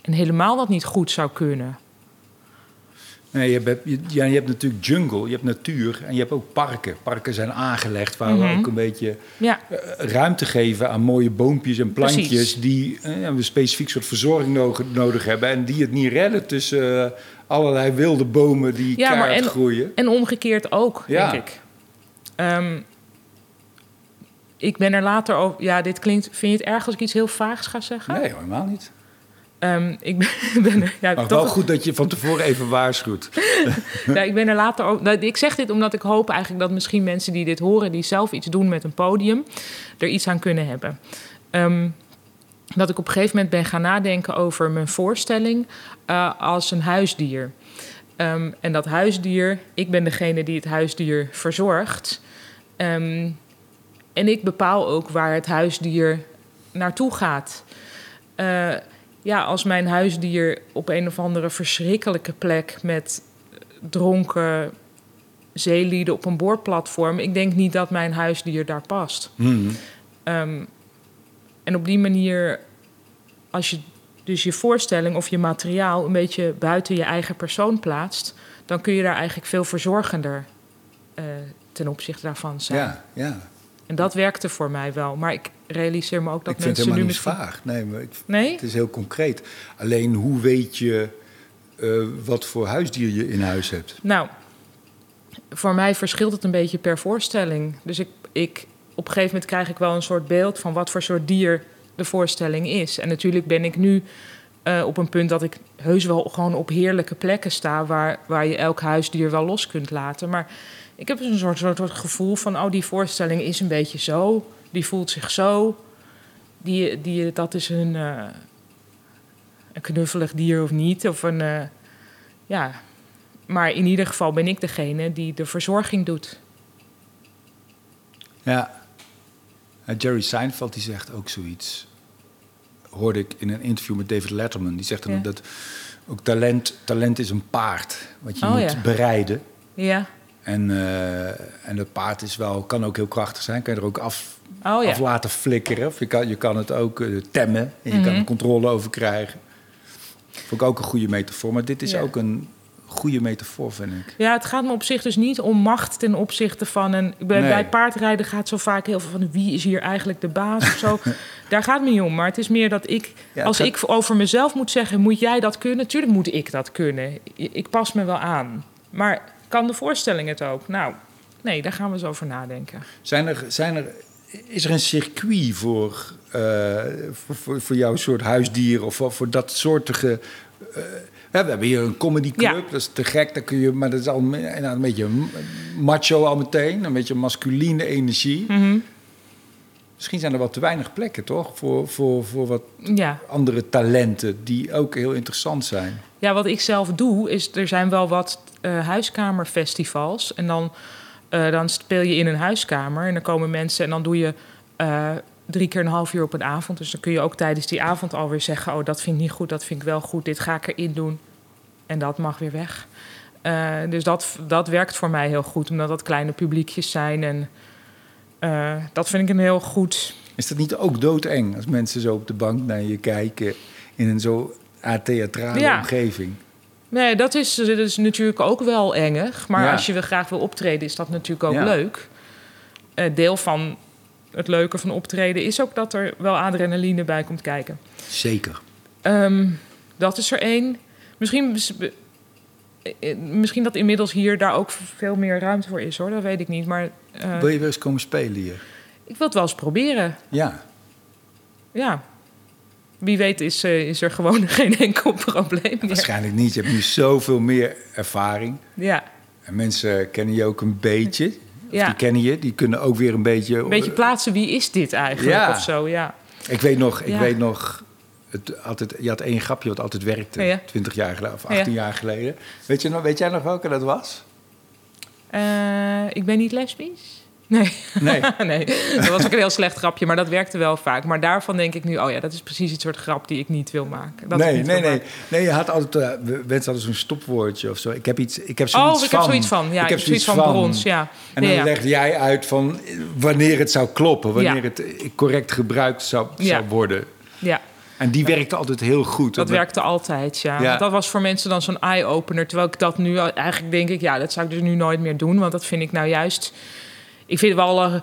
En helemaal dat niet goed zou kunnen. Nee, je, hebt, je, ja, je hebt natuurlijk jungle, je hebt natuur en je hebt ook parken. Parken zijn aangelegd waar we ook een beetje Ja, eh, ruimte geven aan mooie boompjes en plantjes Precies. die eh, een specifiek soort verzorging nodig, nodig hebben en die het niet redden tussen eh, allerlei wilde bomen die Ja, maar en- groeien. en omgekeerd ook, Ja. denk ik. Ehm, ik ben er later over... Ja, dit klinkt... Vind je het erg als ik iets heel vaags ga zeggen? Nee, helemaal niet. Ehm, ik ben, ben er... Ja, Maar toch- wel goed dat je van tevoren even waarschuwt. Ja, ik ben er later ook. nou, Ik zeg dit omdat ik hoop eigenlijk dat misschien mensen die dit horen, die zelf iets doen met een podium, er iets aan kunnen hebben. Ehm, dat ik op een gegeven moment ben gaan nadenken over mijn voorstelling eh, als een huisdier. En dat huisdier, ik ben degene die het huisdier verzorgt. Ehm, en ik bepaal ook waar het huisdier naartoe gaat. Eh, ja, als mijn huisdier op een of andere verschrikkelijke plek met dronken zeelieden op een boorplatform, ik denk niet dat mijn huisdier daar past. Mhm. Ehm, en op die manier, als je dus je voorstelling of je materiaal een beetje buiten je eigen persoon plaatst, dan kun je daar eigenlijk veel verzorgender eh, ten opzichte daarvan zijn. Ja, ja. En dat werkte voor mij wel. Maar ik realiseer me ook dat ik vind het mensen helemaal nu niet misschien. vaag. Nee, maar ik, Nee? het is heel concreet. Alleen hoe weet je eh, wat voor huisdier je in huis hebt? Nou, voor mij verschilt het een beetje per voorstelling. Dus ik, ik, op een gegeven moment krijg ik wel een soort beeld van wat voor soort dier de voorstelling is. En natuurlijk ben ik nu eh, op een punt dat ik heus wel gewoon op heerlijke plekken sta waar, waar je elk huisdier wel los kunt laten. Maar ik heb een soort, soort, soort gevoel van, oh, die voorstelling is een beetje zo, die voelt zich zo. Die, die, dat is een, eh, een knuffelig dier of niet. Of een, eh, ja, maar in ieder geval ben ik degene die de verzorging doet. Ja. Jerry Seinfeld die zegt ook zoiets. Hoorde ik in een interview met David Letterman. Die zegt dan Ja. dat ook talent, talent is een paard. Wat je Oh, moet ja. bereiden. Ja. En, eh, en dat paard is wel, kan ook heel krachtig zijn. Kan je er ook af, Oh ja. af laten flikkeren. Of je kan, je kan het ook eh, temmen. En je Mhm. kan er controle over krijgen. Vond ik ook een goede metafoor. Maar dit is Ja. ook een goede metafoor, vind ik. Ja, het gaat me op zich dus niet om macht ten opzichte van een. Bij, Nee. bij paardrijden gaat zo vaak heel veel van wie is hier eigenlijk de baas of zo. Daar gaat het me niet om. Maar het is meer dat ik, Ja, het als gaat- ik over mezelf moet zeggen, moet jij dat kunnen? Tuurlijk moet ik dat kunnen. Ik, ik pas me wel aan. Maar kan de voorstelling het ook? Nou, nee, daar gaan we eens over nadenken. Zijn er, zijn er, is er een circuit voor, eh, voor, voor, jouw soort huisdier of voor, voor dat soortige... ja, we hebben hier een comedyclub, Ja. dat is te gek, daar kun je, maar dat is al nou, een beetje macho al meteen, een beetje masculine energie. Mhm. Misschien zijn er wel te weinig plekken, toch? Voor, voor, voor wat Ja. andere talenten die ook heel interessant zijn. Ja, wat ik zelf doe, is er zijn wel wat eh, huiskamerfestivals. En dan, eh, dan speel je in een huiskamer en dan komen mensen en dan doe je eh, drie keer een half uur op een avond. Dus dan kun je ook tijdens die avond alweer zeggen: Oh, dat vind ik niet goed, dat vind ik wel goed, dit ga ik erin doen. En dat mag weer weg. Dus dat, dat werkt voor mij heel goed, omdat dat kleine publiekjes zijn. En eh, dat vind ik een heel goed. Is dat niet ook doodeng als mensen zo op de bank naar je kijken in een zo theatrale Ja. omgeving? Nee, dat is, dat is natuurlijk ook wel engig. Maar Ja. als je wel graag wil optreden, is dat natuurlijk ook Ja. leuk. Eh, deel van het leuke van optreden is ook dat er wel adrenaline bij komt kijken. Zeker. Ehm, dat is er één. Misschien, misschien dat inmiddels hier daar ook veel meer ruimte voor is, hoor. Dat weet ik niet. Maar eh, Wil je weer eens komen spelen hier? ik wil het wel eens proberen. Ja. Ja. Wie weet is, eh, is er gewoon geen enkel probleem meer. Waarschijnlijk niet. Je hebt nu zoveel meer ervaring. Ja, En mensen kennen je ook een beetje. Of Ja. die kennen je. Die kunnen ook weer een beetje... een beetje plaatsen. Wie is dit eigenlijk? Ja. Of zo, ja. Ik weet nog... Ik Ja. weet nog het, altijd, je had één grapje wat altijd werkte. Ja. 20 jaar geleden of Ja. 18 jaar geleden. Weet, je nog, weet jij nog welke dat was? Eh, ik ben niet lesbisch. Nee. Nee. nee, dat was ook een heel slecht grapje, maar dat werkte wel vaak. Maar daarvan denk ik nu, oh ja, dat is precies het soort grap die ik niet wil maken. Dat ik nee, nee, nee. maken. Nee, je had altijd... we- mensen hadden zo'n stopwoordje of zo. Ik heb iets... Ik heb zoiets Oh, ik van. heb zoiets van. Ja, ik heb zoiets van, brons. Ja. En dan ja, ja. legde jij uit van eh, wanneer het zou kloppen. Wanneer Ja. het correct gebruikt zou, zou worden. ja, En die werkte altijd heel goed. dat werkte altijd, ja. Ja. Dat was voor mensen dan zo'n eye-opener. Terwijl ik dat nu eigenlijk denk ik, ja, dat zou ik dus nu nooit meer doen. Want dat vind ik nou juist... Ik vind het wel, eh,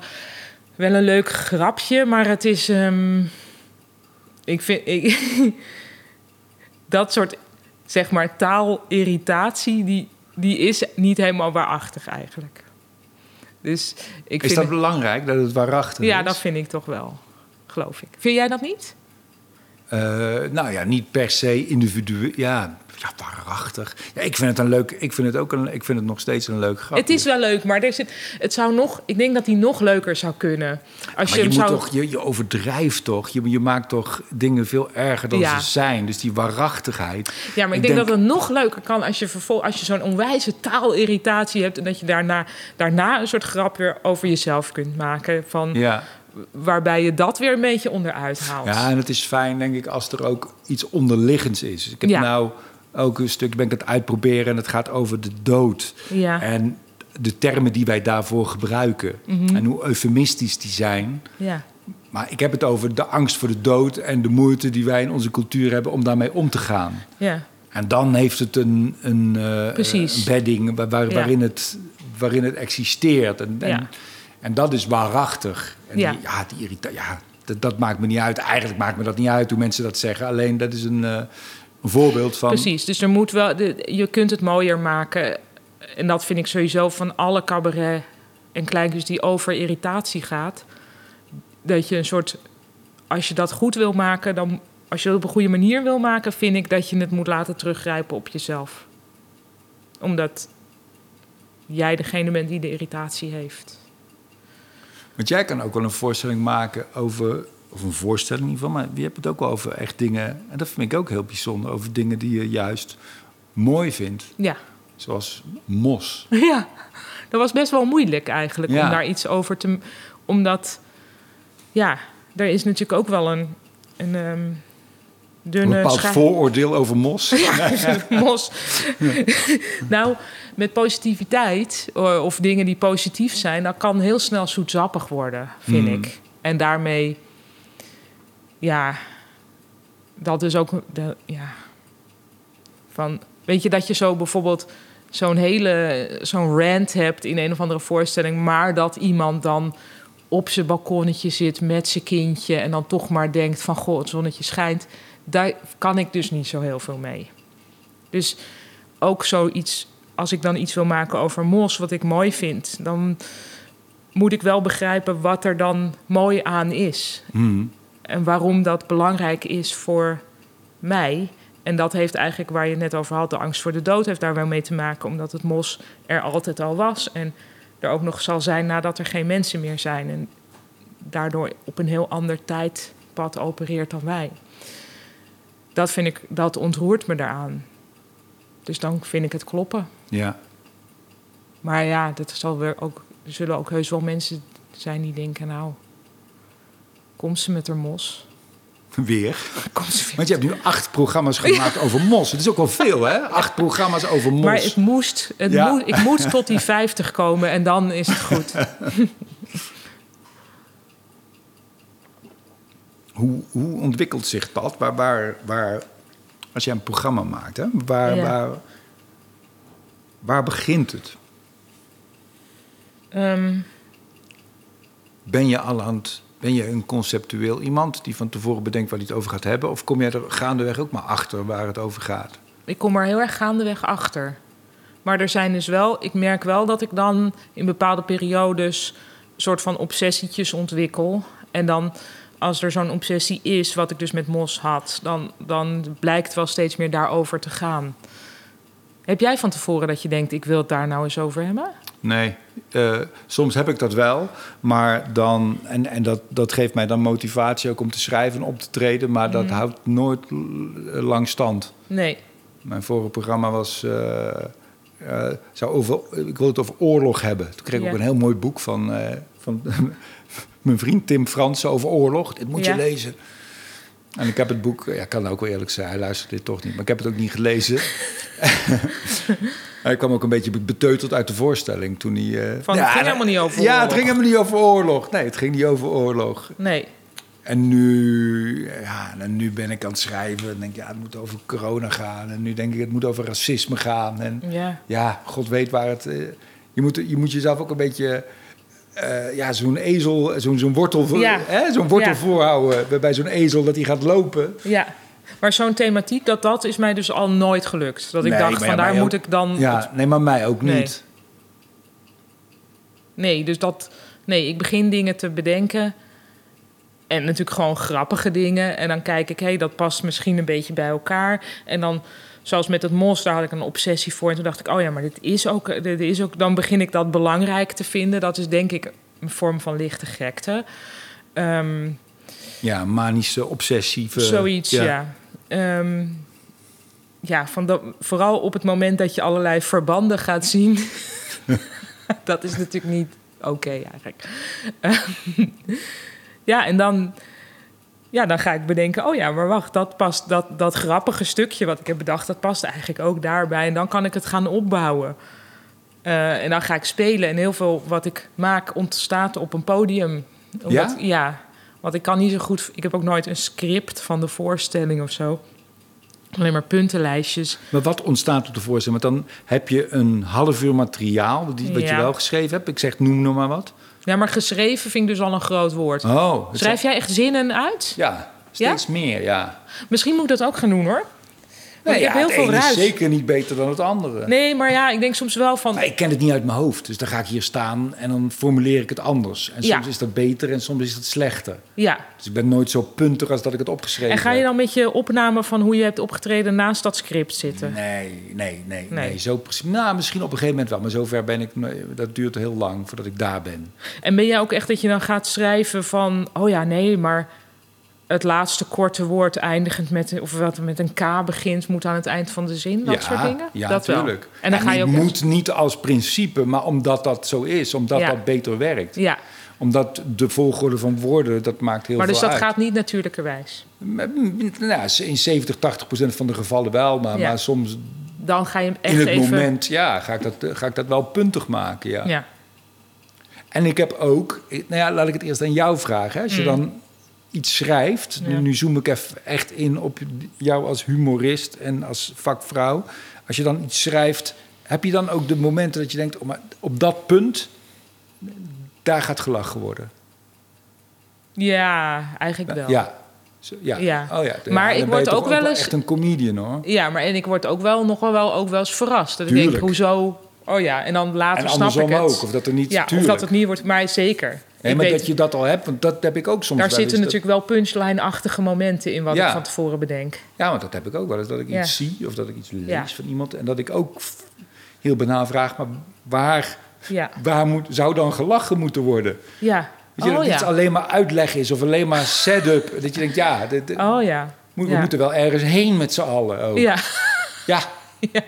wel een leuk grapje, maar het is... ehm, ik vind... Ik, dat soort, zeg maar, taalirritatie... Die, die is niet helemaal waarachtig eigenlijk. Dus ik Is vind dat het- belangrijk, dat het waarachtig Ja, is? dat vind ik toch wel, geloof ik. Vind jij dat niet? Eh, nou ja, niet per se individueel. Ja, ja, waarachtig. Ja, ik vind het een leuk. Ik vind het ook een. Ik vind het nog steeds een leuk grapje. Het is wel leuk, maar er zit, het zou nog, ik denk dat die nog leuker zou kunnen. Als Maar je, je, moet zou. toch, je, je overdrijft toch? Je, je maakt toch dingen veel erger dan Ja. ze zijn. Dus die waarachtigheid. ja, maar ik, denk, dat het nog leuker kan als je, vervol, als je zo'n onwijze taalirritatie hebt. En dat je daarna, daarna een soort grap weer over jezelf kunt maken. Van Ja, waarbij je dat weer een beetje onderuit haalt. Ja, en het is fijn, denk ik, als er ook iets onderliggends is. Ik heb Ja. nou ook een stuk, ben ik het uitproberen en het gaat over de dood. Ja. En de termen die wij daarvoor gebruiken. Mhm. En hoe eufemistisch die zijn. ja. Maar ik heb het over de angst voor de dood en de moeite die wij in onze cultuur hebben om daarmee om te gaan. ja. En dan heeft het een, een, eh, een bedding waar, waar- Ja. waarin, het, waarin het existeert. En, en, en dat is waarachtig. En Ja. Die, ja, die irrita- ja dat, dat maakt me niet uit. Eigenlijk maakt me dat niet uit hoe mensen dat zeggen. Alleen dat is een, eh, een voorbeeld van... Precies, dus er moet wel, de, je kunt het mooier maken. En dat vind ik sowieso van alle cabaret en kleinkunst die over irritatie gaat. Dat je een soort, als je dat goed wil maken, dan, als je dat op een goede manier wil maken, vind ik dat je het moet laten teruggrijpen op jezelf. Omdat jij degene bent die de irritatie heeft. Want jij kan ook wel een voorstelling maken over... Of een voorstelling geval, maar je hebt het ook wel over echt dingen... En dat vind ik ook heel bijzonder. Over dingen die je juist mooi vindt. Ja. Zoals mos. Ja, dat was best wel moeilijk eigenlijk Ja. om daar iets over te. Omdat, ja, er is natuurlijk ook wel een, een ehm, Een dunne bepaald schei- vooroordeel over mos. mos. nou, met positiviteit eh, of dingen die positief zijn, dat kan heel snel zoetsappig worden, vind Hmm. ik. En daarmee, ja, dat is ook, de, ja, van, weet je dat je zo bijvoorbeeld zo'n hele, zo'n rant hebt in een of andere voorstelling, maar dat iemand dan op zijn balkonnetje zit met zijn kindje en dan toch maar denkt van, goh, het zonnetje schijnt. Daar kan ik dus niet zo heel veel mee. Dus ook zoiets, als ik dan iets wil maken over mos, wat ik mooi vind, dan moet ik wel begrijpen wat er dan mooi aan is. Hmm. En waarom dat belangrijk is voor mij. En dat heeft eigenlijk, waar je het net over had, de angst voor de dood, heeft daar wel mee te maken, omdat het mos er altijd al was. En er ook nog zal zijn nadat er geen mensen meer zijn. En daardoor op een heel ander tijdpad opereert dan wij. Dat vind ik, dat ontroert me daaraan. Dus dan vind ik het kloppen. Ja. Maar ja, dat zal weer ook, er zullen ook heus wel mensen zijn die denken, nou, komt ze met haar mos? Weer. Komt Want je hebt nu acht programma's gemaakt over mos. Het is ook wel veel, hè? Acht programma's over mos. Maar het moest, het Ja. moet, ik moet tot die 50 komen en dan is het goed. Hoe, hoe ontwikkelt zich dat? Waar, waar, waar, als je een programma maakt, hè? Waar, Ja. waar, waar begint het? Ehm, Ben je al aan het... Ben je een conceptueel iemand die van tevoren bedenkt waar hij het over gaat hebben? Of kom jij er gaandeweg ook maar achter waar het over gaat? ik kom er heel erg gaandeweg achter. Maar er zijn dus wel, ik merk wel dat ik dan in bepaalde periodes soort van obsessietjes ontwikkel. En dan, als er zo'n obsessie is, wat ik dus met Mos had, dan, dan blijkt wel steeds meer daarover te gaan. Heb jij van tevoren dat je denkt, ik wil het daar nou eens over hebben? Nee, eh, soms heb ik dat wel, maar dan, en, en dat, dat geeft mij dan motivatie ook om te schrijven en op te treden, maar dat houdt nooit l- lang stand. Nee. Mijn vorige programma was, eh, eh, zou over, ik wil het over oorlog hebben. Toen kreeg ik Ja. ook een heel mooi boek van, eh, van mijn vriend Tim Fransen over oorlog. Dit moet Ja. je lezen. En ik heb het boek, ja, ik kan ook wel eerlijk zijn, hij luistert dit toch niet, maar ik heb het ook niet gelezen. hij kwam ook een beetje beteuteld uit de voorstelling toen hij. eh, Van, het ging helemaal niet over Ja, het oorlog. ging helemaal niet over oorlog. Nee, het ging niet over oorlog. Nee. En nu, ja, en nu ben ik aan het schrijven. En denk ik, ja, het moet over corona gaan. En nu denk ik, het moet over racisme gaan. En Ja. ja, god weet waar het... eh, je, moet, je moet jezelf ook een beetje... eh, ja, zo'n ezel, zo'n zo'n wortel, voor- Ja. hè, zo'n wortel Ja. voorhouden bij- zo'n ezel dat hij gaat lopen. Ja. Maar zo'n thematiek, dat, dat is mij dus al nooit gelukt. Dat ik Nee, dacht, ja, van daar moet ook- ik dan... Ja, nee, maar mij ook Nee. niet. Nee, dus dat... Nee, ik begin dingen te bedenken. En natuurlijk gewoon grappige dingen. En dan kijk ik, hé, hey, dat past misschien een beetje bij elkaar. En dan, zoals met het daar had ik een obsessie voor. En toen dacht ik, oh ja, maar dit is ook... Dit is ook dan begin ik dat belangrijk te vinden. Dat is denk ik een vorm van lichte gekte. Ehm, Ja, manische, obsessieve... Zoiets, ja. Ehm, ja, van dat, vooral op het moment dat je allerlei verbanden gaat zien. dat is natuurlijk niet oké eigenlijk. Ja, en dan, ja, dan ga ik bedenken... oh ja, maar wacht, dat, past, dat, dat grappige stukje wat ik heb bedacht... dat past eigenlijk ook daarbij. En dan kan ik het gaan opbouwen. Eh, en dan ga ik spelen. En heel veel wat ik maak ontstaat op een podium. Omdat, Ja? Ja, want ik kan niet zo goed... Ik heb ook nooit een script van de voorstelling of zo. Alleen maar puntenlijstjes. Maar wat ontstaat op de voorstelling? Want dan heb je een half uur materiaal, die, wat je wel geschreven hebt. Ik zeg, noem nog maar wat. Ja, maar geschreven vind ik dus al een groot woord. Oh, Schrijf jij echt zinnen uit? Ja, steeds meer, ja. Misschien moet ik dat ook gaan doen hoor. Ik ja, heb heel het veel ene is ruis. zeker niet beter dan het andere. Nee, maar ja, ik denk soms wel van. Maar ik ken het niet uit mijn hoofd. Dus dan ga ik hier staan en dan formuleer ik het anders. En Ja. soms is dat beter en soms is het slechter. Ja. Dus ik ben nooit zo puntig als dat ik het opgeschreven En ga je heb. dan met je opname van hoe je hebt opgetreden naast dat script zitten? Nee, nee, nee, nee. Nee. Zo precies. Nou, misschien op een gegeven moment wel. Maar zover ben ik... nee, Dat duurt heel lang voordat ik daar ben. En ben jij ook echt dat je dan gaat schrijven van, oh ja, nee, maar het laatste korte woord eindigend met, of wat met een K begint, moet aan het eind van de zin, dat ja, soort dingen? Ja, dat wel. natuurlijk. En dan ga je ook. moet niet als principe, maar omdat dat zo is. Omdat Ja. dat beter werkt. Ja, Omdat de volgorde van woorden, dat maakt heel maar dus veel dat uit. gaat niet natuurlijkerwijs. Nou, in 70, 80 procent van de gevallen wel. Maar, Ja. maar soms Dan ga je hem echt in het even. moment ja, ga, ik dat, ga ik dat wel puntig maken. Ja. Ja. En ik heb ook, nou ja, laat ik het eerst aan jou vragen. hè. Als je Mm. dan iets schrijft, nu, Ja. nu zoom ik even echt in op jou als humorist en als vakvrouw. Als je dan iets schrijft, heb je dan ook de momenten dat je denkt, oh, maar op dat punt, daar gaat gelachen worden? ja, eigenlijk wel. Ja. Ja. Ja. Oh, ja. Maar ik word ook wel eens- echt een comedian hoor. Ja, maar en ik word ook wel nog wel, ook wel eens verrast. Dat ik denk, Tuurlijk. hoezo? Oh ja, en dan later En snap ik andersom het. ook. Of dat er niet. ja, of tuurlijk. dat het niet wordt, maar zeker. Nee, ik maar weet, dat je dat al hebt, want dat heb ik ook soms daar wel zitten eens, dat- natuurlijk wel punchline-achtige momenten in wat Ja. ik van tevoren bedenk. Ja, want dat heb ik ook wel eens. Dat ik Ja. iets zie of dat ik iets lees Ja. van iemand. En dat ik ook heel banaal vraag, maar waar, waar moet, zou dan gelachen moeten worden? ja. Weet je, oh dat iets alleen maar uitleg is of alleen maar setup. Dat je denkt, ja, dit- dit- Oh ja. moet- we moeten wel ergens heen met z'n allen. ook. Ja, ja. ja,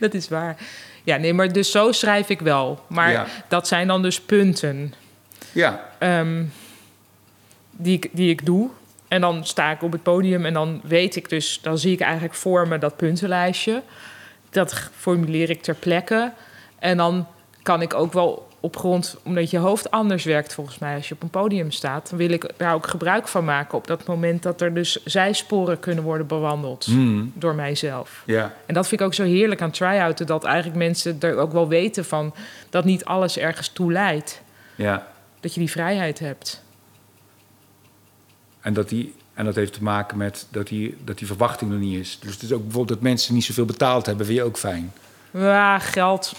dat is waar. Ja, nee, maar dus zo schrijf ik wel. Maar dat zijn dan dus punten ja. ehm, die, ik, die ik doe. En dan sta ik op het podium en dan weet ik dus... dan zie ik eigenlijk voor me dat puntenlijstje. Dat formuleer ik ter plekke. En dan kan ik ook wel op grond... omdat je hoofd anders werkt volgens mij als je op een podium staat... dan wil ik daar ook gebruik van maken op dat moment... dat er dus zijsporen kunnen worden bewandeld Hmm, door mijzelf. ja. En dat vind ik ook zo heerlijk aan try-outen... dat eigenlijk mensen er ook wel weten van... dat niet alles ergens toe leidt. ja. Dat je die vrijheid hebt. En dat, die, en dat heeft te maken met dat die, dat die verwachting er niet is. Dus het is ook bijvoorbeeld dat mensen niet zoveel betaald hebben, vind je ook fijn. Ja, geld.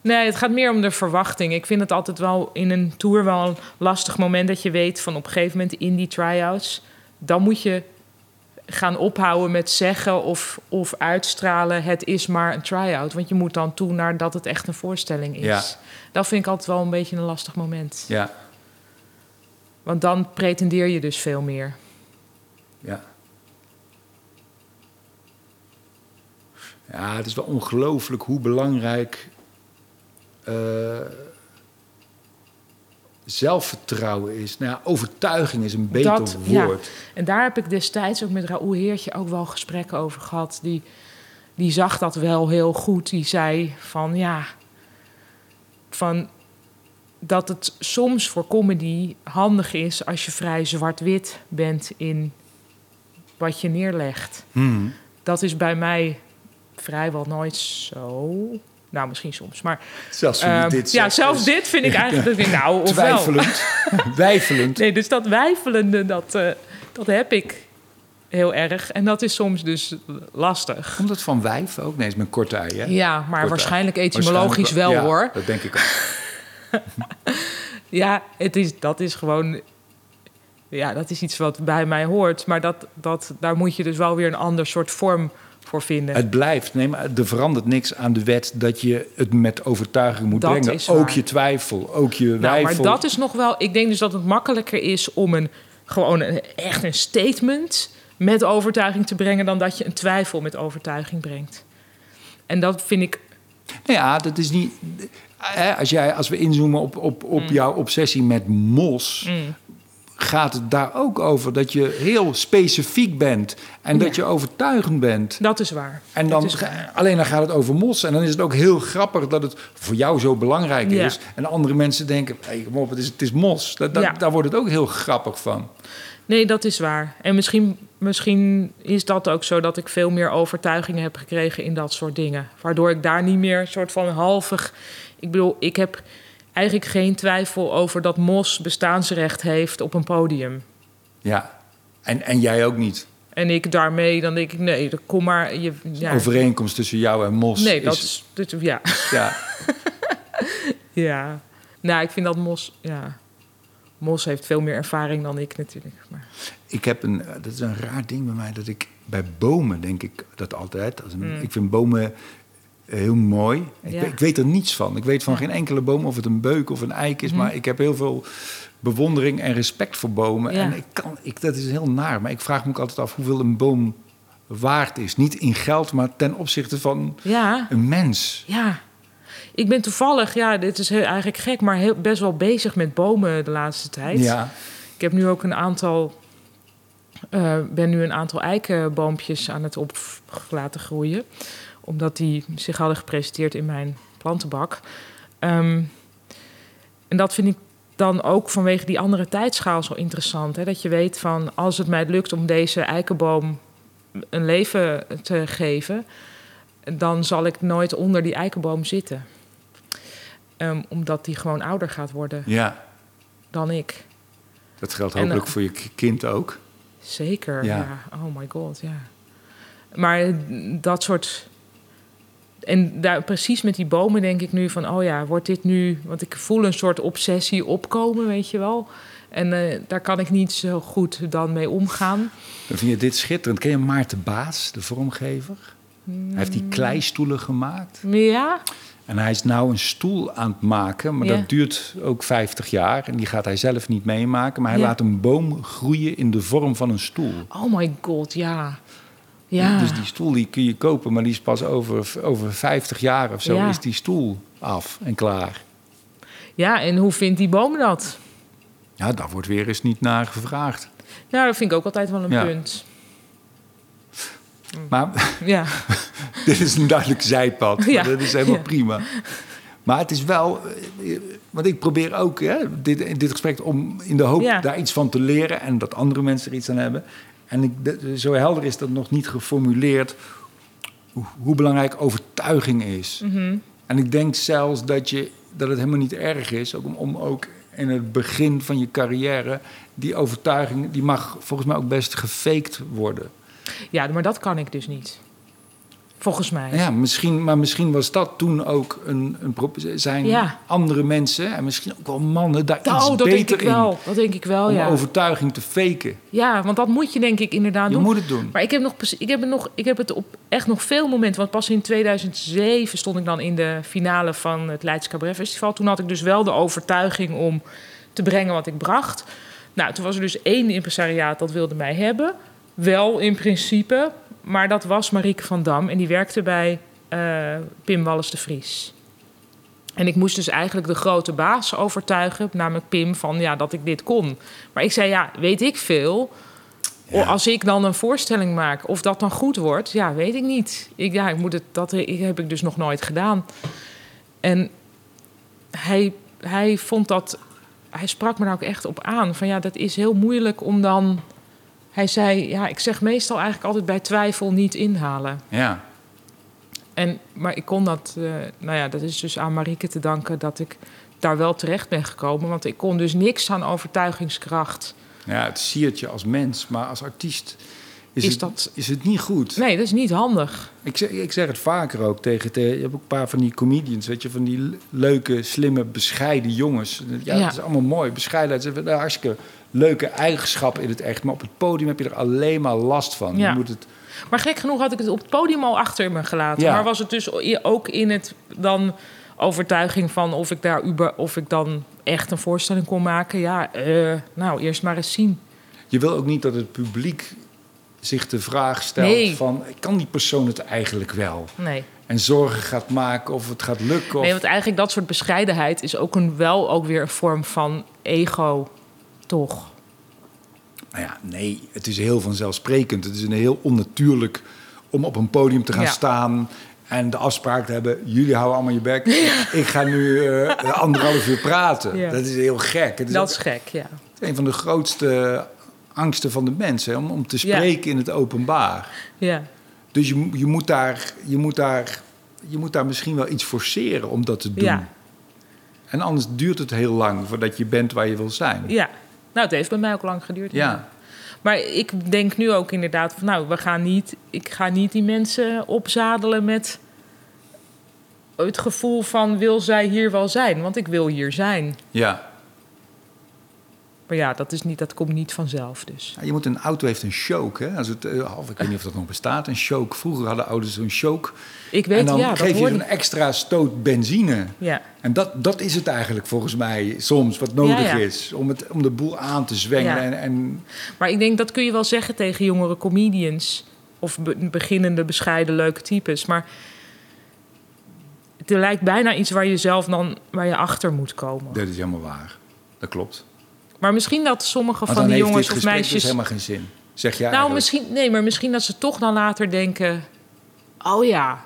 Nee, het gaat meer om de verwachting. Ik vind het altijd wel in een tour wel een lastig moment dat je weet van op een gegeven moment in die try-outs, dan moet je gaan ophouden met zeggen of, of uitstralen: het is maar een try-out. Want je moet dan toe naar dat het echt een voorstelling is. Ja. Dat vind ik altijd wel een beetje een lastig moment. Ja, Want dan pretendeer je dus veel meer. ja. Ja, het is wel ongelooflijk hoe belangrijk eh, zelfvertrouwen is. Nou ja, overtuiging is een beter Dat, ja. woord. En daar heb ik destijds ook met Raoul Heertje ook wel gesprekken over gehad. Die, die zag dat wel heel goed. Die zei van ja, van dat het soms voor comedy handig is als je vrij zwart-wit bent in wat je neerlegt. Hmm. Dat is bij mij vrijwel nooit zo. Nou, misschien soms. Maar Zelfs ehm, dit ja, zelfs is dit vind ik eigenlijk. dat ik denk, nou, ofwel. Twijfelend. Wijfelend. Nee, dus dat wijfelende, dat, eh, dat heb ik heel erg. En dat is soms dus lastig. Komt dat van wijf ook? Nee, is met korte ei, hè? Ja, maar Korte waarschijnlijk ei. etymologisch wel hoor. Dat denk ik ook. Ja, het is, dat is gewoon... Ja, dat is iets wat bij mij hoort. Maar dat, dat, daar moet je dus wel weer een ander soort vorm voor vinden. Het blijft, nee, maar er verandert niks aan de wet dat je het met overtuiging moet Dat brengen. is Ook je twijfel, ook je nou, wijfel. maar dat is nog wel... Ik denk dus dat het makkelijker is om een, gewoon een, echt een statement met overtuiging te brengen... dan dat je een twijfel met overtuiging brengt. En dat vind ik Nou ja, dat is niet. Als, jij, als we inzoomen op, op, op jouw obsessie met mos, gaat het daar ook over dat je heel specifiek bent en dat je overtuigend bent. Dat is waar. En dan, waar. alleen dan gaat het over mos. En dan is het ook heel grappig dat het voor jou zo belangrijk Ja. is. En andere mensen denken, hey, kom op, het is, het is mos. Dat, dat- Ja. Daar wordt het ook heel grappig van. Nee, dat is waar. En misschien, misschien is dat ook zo dat ik veel meer overtuigingen heb gekregen in dat soort dingen. Waardoor ik daar niet meer soort van halvig. Ik bedoel, ik heb eigenlijk geen twijfel over dat Mos bestaansrecht heeft op een podium. Ja. En, en jij ook niet. En ik daarmee, dan denk ik, nee, dan kom maar. Je, ja. Overeenkomst tussen jou en mos. Nee, dat is. dit- ja. Ja. ja. Nou, ik vind dat Mos. Ja. Mos heeft veel meer ervaring dan ik natuurlijk. Maar, Ik heb een, dat is een raar ding bij mij, dat ik bij bomen denk ik dat altijd. Als een, Mm. Ik vind bomen heel mooi. Ik, Ja. ik weet er niets van. Ik weet van geen enkele boom of het een beuk of een eik is, Mhm. maar ik heb heel veel bewondering en respect voor bomen. Ja. En ik kan, ik, dat is heel naar, maar ik vraag me ook altijd af hoeveel een boom waard is. Niet in geld, maar ten opzichte van een mens. Ja. Ik ben toevallig, ja, dit is heel, eigenlijk gek, maar heel, best wel bezig met bomen de laatste tijd. Ja, Ik heb nu ook een aantal, eh, ben nu een aantal eikenboompjes aan het op laten groeien, omdat die zich hadden gepresenteerd in mijn plantenbak. Ehm, en dat vind ik dan ook vanwege die andere tijdschaal zo interessant. Hè? Dat je weet van als het mij lukt om deze eikenboom een leven te geven, dan zal ik nooit onder die eikenboom zitten. Ehm, omdat die gewoon ouder gaat worden ja. dan ik. Dat geldt En, hopelijk eh, voor je kind ook. Zeker, Ja. ja. Oh my god, ja. Maar dat soort... En daar, precies met die bomen denk ik nu van... oh ja, wordt dit nu... want ik voel een soort obsessie opkomen, weet je wel. En eh, daar kan ik niet zo goed dan mee omgaan. Dan vind je dit schitterend. Ken je Maarten Baas, de vormgever? Hij heeft die kleistoelen gemaakt. Ja, En hij is nou een stoel aan het maken, maar Ja. dat duurt ook 50 jaar. En die gaat hij zelf niet meemaken. Maar hij Ja. laat een boom groeien in de vorm van een stoel. oh my god, ja. Ja, Dus die stoel die kun je kopen, maar die is pas over, over 50 jaar of zo Ja. is die stoel af en klaar. ja en hoe vindt die boom dat? Ja, daar wordt weer eens niet naar gevraagd. Nou, dat vind ik ook altijd wel een Ja. punt. Maar Ja, dit is een duidelijk zijpad. Ja. Dat is helemaal Ja. prima. Maar het is wel... Want ik probeer ook hè, dit, in dit gesprek om in de hoop daar iets van te leren... en dat andere mensen er iets aan hebben. En ik, zo helder is dat nog niet geformuleerd... hoe, belangrijk overtuiging is. Mhm. En ik denk zelfs dat, je, dat het helemaal niet erg is... Ook om, om ook in het begin van je carrière... die overtuiging, die mag volgens mij ook best gefaked worden. ja, maar dat kan ik dus niet. Volgens mij. Ja, misschien, maar misschien was dat toen ook een, een zijn Ja. andere mensen en misschien ook wel mannen daar iets Oh, dat denk beter ik wel. in Dat denk ik wel, om ja. overtuiging te faken. Ja, want dat moet je denk ik inderdaad Je doen. moet het doen. Maar ik heb, nog, ik, heb het nog, ik heb het op echt nog veel momenten... want pas in 2007 stond ik dan in de finale van het Leids Cabaret Festival. Toen had ik dus wel de overtuiging om te brengen wat ik bracht. Nou, toen was er dus één impresariaat dat wilde mij hebben. Wel in principe, maar dat was Marieke van Dam... en die werkte bij eh, Pim Wallis de Vries. En ik moest dus eigenlijk de grote baas overtuigen, namelijk Pim, van ja, dat ik dit kon. Maar ik zei, ja, weet ik veel. Ja. Als ik dan een voorstelling maak, of dat dan goed wordt, ja, weet ik niet. Ik, ja, ik moet het, dat heb ik dus nog nooit gedaan. En hij, hij vond dat, hij sprak me daar ook echt op aan. Van ja, dat is heel moeilijk om dan. Hij zei, ja, ik zeg meestal eigenlijk altijd bij twijfel niet inhalen. Ja, En, maar ik kon dat, eh, nou ja, dat is dus aan Marieke te danken dat ik daar wel terecht ben gekomen. Want ik kon dus niks aan overtuigingskracht. ja, het siert je als mens, maar als artiest is, Is het, dat- is het niet goed. Nee, dat is niet handig. Ik, zeg, ik zeg het vaker ook tegen, te- je hebt ook een paar van die comedians, weet je, van die le- leuke, slimme, bescheiden jongens. Ja, Ja. dat is allemaal mooi. Bescheidenheid een hartstikke leuke eigenschap in het echt, maar op het podium heb je er alleen maar last van. Ja. Je moet het Maar gek genoeg had ik het op het podium al achter me gelaten. Ja. Maar was het dus ook in het dan overtuiging van of ik daar uber, of ik dan echt een voorstelling kon maken? Ja, eh, nou eerst maar eens zien. Je wil ook niet dat het publiek zich de vraag stelt Nee. van... kan die persoon het eigenlijk wel? Nee. En zorgen gaat maken of het gaat lukken. Of... nee, want eigenlijk dat soort bescheidenheid is ook een, wel ook weer een vorm van ego, toch? Nou ja, nee, het is heel vanzelfsprekend. Het is een heel onnatuurlijk om op een podium te gaan Ja. staan en de afspraak te hebben: jullie houden allemaal je bek. Ik ga nu eh, anderhalf uur praten. Ja. Dat is heel gek. Het is Dat ook is gek, ja. een van de grootste angsten van de mensen om, om te spreken in het openbaar. Ja, Dus je, je, moet daar, je, moet daar, je moet daar misschien wel iets forceren om dat te doen. ja, En anders duurt het heel lang voordat je bent waar je wil zijn. ja. Nou, het heeft bij mij ook lang geduurd. Ja. Maar ik denk nu ook inderdaad van, nou, we gaan niet, ik ga niet die mensen opzadelen met het gevoel van, wil zij hier wel zijn? Want ik wil hier zijn. ja. Maar ja, dat, is niet, dat komt niet vanzelf dus. Ja, je moet een auto heeft een choke, hè? Als het, eh, of ik weet niet of dat nog bestaat, een choke. Vroeger hadden ouders zo'n choke. Ik weet, en dan ja, dat geef je een extra stoot benzine. Ja, En dat, dat is het eigenlijk volgens mij soms wat nodig Ja, is. Om, het, om de boel aan te zwengen. En, en maar ik denk dat kun je wel zeggen tegen jongere comedians... of be- beginnende, bescheiden, leuke types. Maar het lijkt bijna iets waar je zelf dan waar je achter moet komen. dat is helemaal waar. Dat klopt. Maar misschien dat sommige van die jongens of gesprek meisjes... dus helemaal geen zin. Zeg jij nou, eigenlijk. misschien, nee, maar misschien dat ze toch dan later denken... oh ja,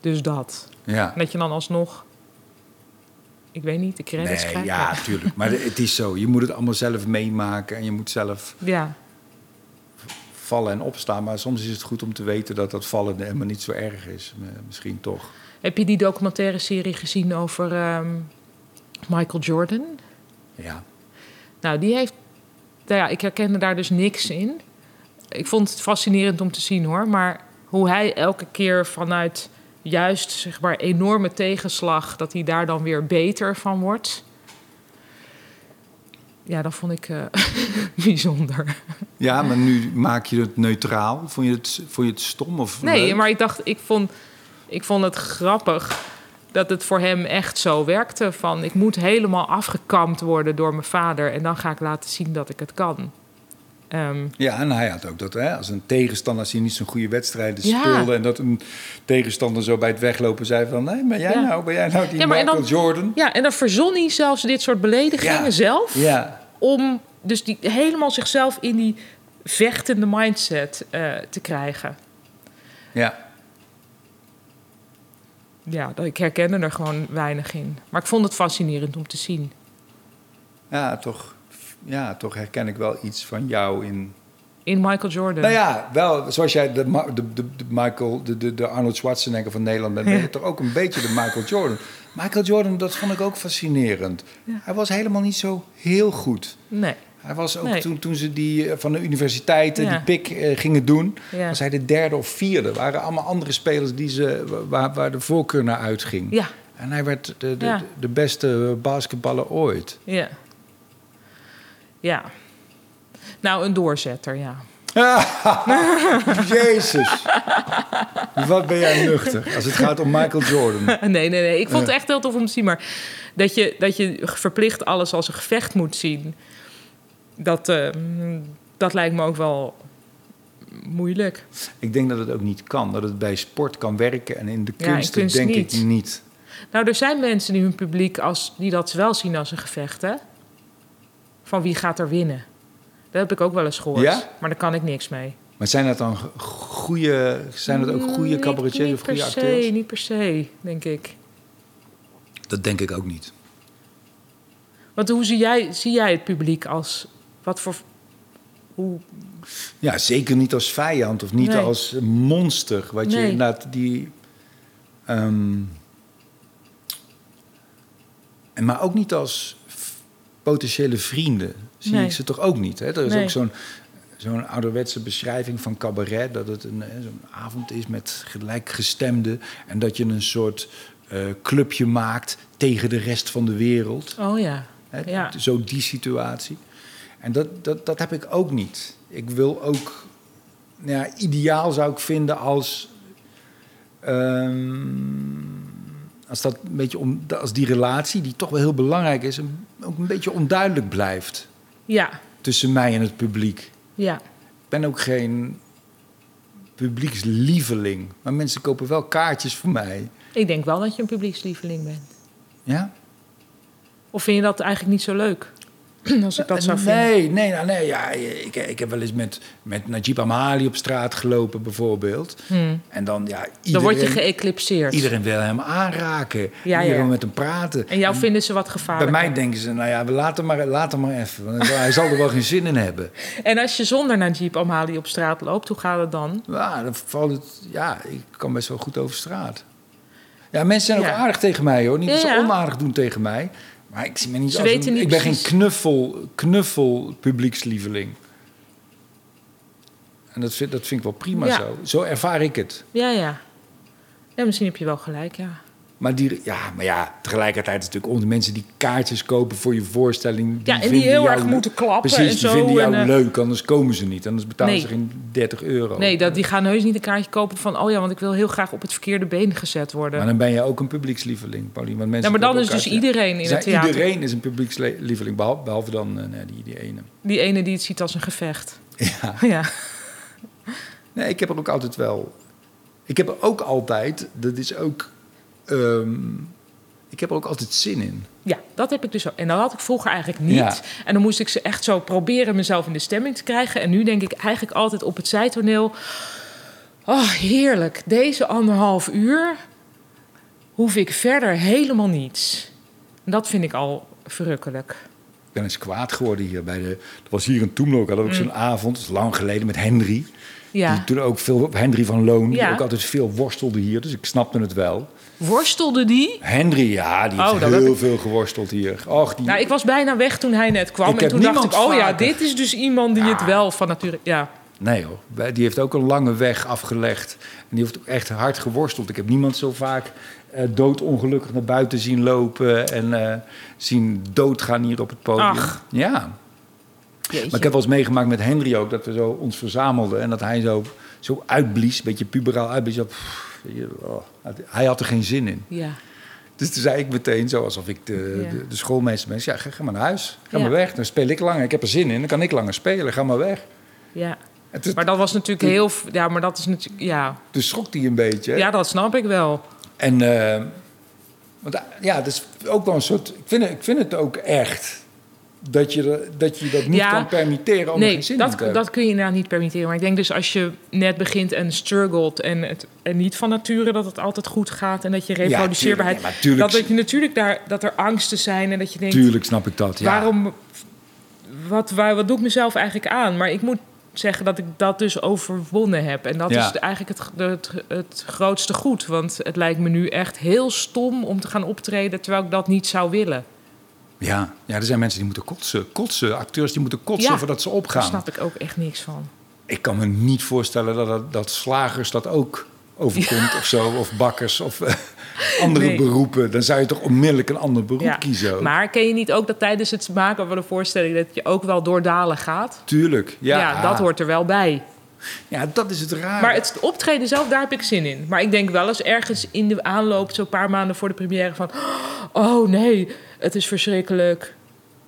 dus dat. Ja. En dat je dan alsnog... ik weet niet, de credits Nee, krijgt. ja, tuurlijk. Maar het is zo. Je moet het allemaal zelf meemaken. En je moet zelf ja. vallen en opstaan. Maar soms is het goed om te weten dat dat vallen helemaal niet zo erg is. Misschien toch. Heb je die documentaire serie gezien over ehm, Michael Jordan? Ja. Nou, die heeft. Nou ja, ik herkende daar dus niks in. Ik vond het fascinerend om te zien hoor. Maar hoe hij elke keer vanuit juist zeg maar enorme tegenslag. dat hij daar dan weer beter van wordt. Ja, dat vond ik eh, bijzonder. Ja, maar nu maak je het neutraal. Vond je het, vond je het stom of Nee, leuk? maar ik dacht, ik vond, ik vond het grappig dat het voor hem echt zo werkte. Van ik moet helemaal afgekamd worden door mijn vader en dan ga ik laten zien dat ik het kan. Ehm, Ja, en hij had ook dat, hè, als een tegenstander, als hij niet zo'n goede wedstrijden Ja. speelde... en dat een tegenstander zo bij het weglopen zei van... nee, ben jij Ja. nou, ben jij nou die Ja, Michael dan- Jordan? ja, en dan verzon hij zelfs dit soort beledigingen zelf. Ja, Om dus die, helemaal zichzelf in die vechtende mindset eh, te krijgen. ja. Ja, ik herkende er gewoon weinig in. Maar ik vond het fascinerend om te zien. Ja, toch, ja, toch herken ik wel iets van jou in... In Michael Jordan. Nou ja, wel, zoals jij de, de, de, de Michael, de, de, de Arnold Schwarzenegger van Nederland bent... ben je toch ook een beetje de Michael Jordan. Michael Jordan, dat vond ik ook fascinerend. Hij was helemaal niet zo heel goed. Nee. Hij was ook Nee. toen, toen ze die eh, van de universiteiten Ja. die pik eh, gingen doen, Ja. was hij de derde of vierde. Er waren allemaal andere spelers die ze, waar, waar de voorkeur naar uitging. Ja, En hij werd de, de, de beste basketballer ooit. Ja. Ja. Nou, een doorzetter, ja. Jezus. Wat ben jij nuchter als het gaat om Michael Jordan. nee, nee, nee. Ik vond het echt heel tof om te zien. Maar dat je, dat je verplicht alles als een gevecht moet zien... dat, eh, dat lijkt me ook wel moeilijk. Ik denk dat het ook niet kan. Dat het bij sport kan werken en in de Ja, kunsten kunst denk niet. ik niet. Nou, er zijn mensen die hun publiek... Als, die dat wel zien als een gevecht, hè? Van wie gaat er winnen? Dat heb ik ook wel eens gehoord. Ja? Maar daar kan ik niks mee. Maar zijn dat dan goede, zijn dat ook goede Niet- cabaretiers of goede per se, acteurs? Niet per se, denk ik. Dat denk ik ook niet. Want hoe zie jij, zie jij het publiek als... Wat voor... Hoe, Ja, zeker niet als vijand of niet Nee. als monster. Wat je inderdaad die. en maar ook niet als potentiële vrienden. Zie Nee. ik ze toch ook niet. Hè? Er is ook zo'n zo'n ouderwetse beschrijving van cabaret. Dat het een, zo'n avond is met gelijkgestemden. En dat je een soort eh, clubje maakt tegen de rest van de wereld. oh ja. Ja. Zo die situatie. En dat, dat, dat heb ik ook niet. Ik wil ook... Nou ja, ideaal zou ik vinden als... ehm, als dat een beetje om, als die relatie, die toch wel heel belangrijk is, een- ook een beetje onduidelijk blijft Ja, tussen mij en het publiek. ja. Ik ben ook geen publiekslieveling, maar mensen kopen wel kaartjes voor mij. Ik denk wel dat je een publiekslieveling bent. Ja? Of vind je dat eigenlijk niet zo leuk? Als ik dat zou vinden. Nee, nee, nou, nee. Ja, ik, ik heb wel eens met, met Najib Amali op straat gelopen, bijvoorbeeld. En dan, ja, Hmm. Dan word je iedereen, geëclipseerd. iedereen wil hem aanraken. Ja, iedereen wil met hem praten. En jou vinden ze wat Bij gevaarlijk. mij denken ze, nou ja, we laten maar, laten maar even. Want hij zal er wel geen zin in hebben. En als je zonder Najib Amali op straat loopt, hoe gaat het dan? Ja, dan valt het, ja, ik kan best wel goed over straat. Ja, mensen zijn ook Ja. aardig tegen mij hoor. Niet dat ze onaardig doen tegen mij. Maar ik zie me niet Ze als weten een, niet Ik ben precies. geen knuffel, knuffel publiekslieveling. En dat vind, dat vind ik wel prima Ja. zo. Zo ervaar ik het. Ja, ja. Ja, misschien heb je wel gelijk, ja. Maar, die, ja, maar ja, tegelijkertijd is het natuurlijk om de mensen die kaartjes kopen voor je voorstelling. Ja, en die heel jou- erg moeten klappen Precies, en die zo vinden jou en, eh, leuk, anders komen ze niet. Anders betalen Nee. ze geen 30 euro. Nee, dat, die gaan heus niet een kaartje kopen van... oh ja, want ik wil heel graag op het verkeerde been gezet worden. Maar dan ben je ook een publiekslieveling, Paulien. Want mensen Ja, maar dan is dus iedereen in het theater. Iedereen is een publiekslieveling, behalve, behalve dan eh, die, die ene. Die ene die het ziet als een gevecht. Ja. Ja. Nee, ik heb er ook altijd wel... Ik heb er ook altijd, dat is ook... ehm, ik heb er ook altijd zin in. Ja, dat heb ik dus ook. En dat had ik vroeger eigenlijk niet. Ja. En dan moest ik ze echt zo proberen mezelf in de stemming te krijgen. En nu denk ik eigenlijk altijd op het zijtoneel... Oh, heerlijk. Deze anderhalf uur hoef ik verder helemaal niets. En dat vind ik al verrukkelijk. Ik ben eens kwaad geworden hier bij de... Er was hier in Toemlo, had ook zo'n avond, dat is lang geleden, met Henry. Mm. Ja. Die toen ook veel... Henry van Loon, die ook altijd veel worstelde hier. Dus ik snapte het wel. Worstelde die? Henry, ja, die Oh, heel ik- veel geworsteld hier. Och, die... Nou, ik was bijna weg toen hij net kwam. Ik en toen dacht ik, oh ja, dit is dus iemand die het wel van nature... Ja, Nee hoor, Wij- die heeft ook een lange weg afgelegd. En die heeft ook echt hard geworsteld. Ik heb niemand zo vaak eh, doodongelukkig naar buiten zien lopen... en eh, zien doodgaan hier op het podium. Ach. Ja, jeetje. maar ik heb wel eens meegemaakt met Henry ook... dat we zo ons verzamelden en dat hij zo, zo uitblies. Een beetje puberaal uitblies. Pff, oh, hij had er geen zin in. Ja, Dus toen zei ik meteen, zo alsof ik de, Ja. de, de schoolmeester ben... ja, ga, ga maar naar huis, ga Ja. maar weg. Dan speel ik langer, ik heb er zin in. Dan kan ik langer spelen, ga maar weg. ja. Maar dat was natuurlijk heel... Ja, maar dat is natuurlijk... Ja, toen schrok hij een beetje. ja dat snap ik wel. En eh, want, eh, ja, dat is ook wel een soort. Ik vind het, ik vind het ook echt dat je dat, je dat niet Ja. kan permitteren om Nee, geen zin dat, in te hebben. dat kun je inderdaad niet permitteren. Maar ik denk dus als je net begint en struggelt... en, het, en niet van nature dat het altijd goed gaat... en dat je reproduceerbaarheid... tuurlijk, ja, dat, dat je natuurlijk daar, dat er angsten zijn en dat je denkt... Tuurlijk snap ik dat. Ja. waarom... Wat, waar, wat doe ik mezelf eigenlijk aan? Maar ik moet zeggen dat ik dat dus overwonnen heb. En dat Ja. is eigenlijk het, het, het grootste goed. Want het lijkt me nu echt heel stom om te gaan optreden... terwijl ik dat niet zou willen. Ja. ja, er zijn mensen die moeten kotsen. Kotsen, acteurs die moeten kotsen Ja, voordat ze Daar opgaan. snap ik ook echt niks van. Ik kan me niet voorstellen dat, dat, dat slagers dat ook overkomt of zo. Of bakkers of andere Nee. beroepen. Dan zou je toch onmiddellijk een ander beroep Ja. kiezen. ook. Maar ken je niet ook dat tijdens het maken van een voorstelling... dat je ook wel door dalen gaat? Tuurlijk. Ja, Ja, dat hoort er wel bij. Ja, dat is het raar. Maar het optreden zelf, daar heb ik zin in. Maar ik denk wel eens ergens in de aanloop... zo'n paar maanden voor de première van... oh nee, het is verschrikkelijk.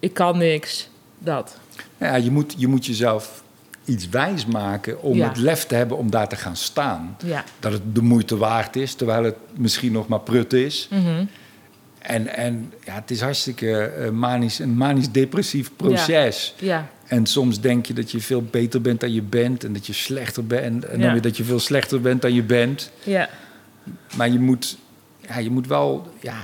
Ik kan niks. Dat. Ja, je moet, je moet jezelf iets wijs maken om Ja. het lef te hebben om daar te gaan staan. Ja. Dat het de moeite waard is, terwijl het misschien nog maar prut is. Mhm. En, en ja, het is hartstikke eh, manisch, een manisch-depressief proces. Ja, En soms denk je dat je veel beter bent dan je bent en dat je slechter bent. En dan weer dat je veel slechter bent dan je bent. ja, Maar je moet, ja, je moet wel, ja,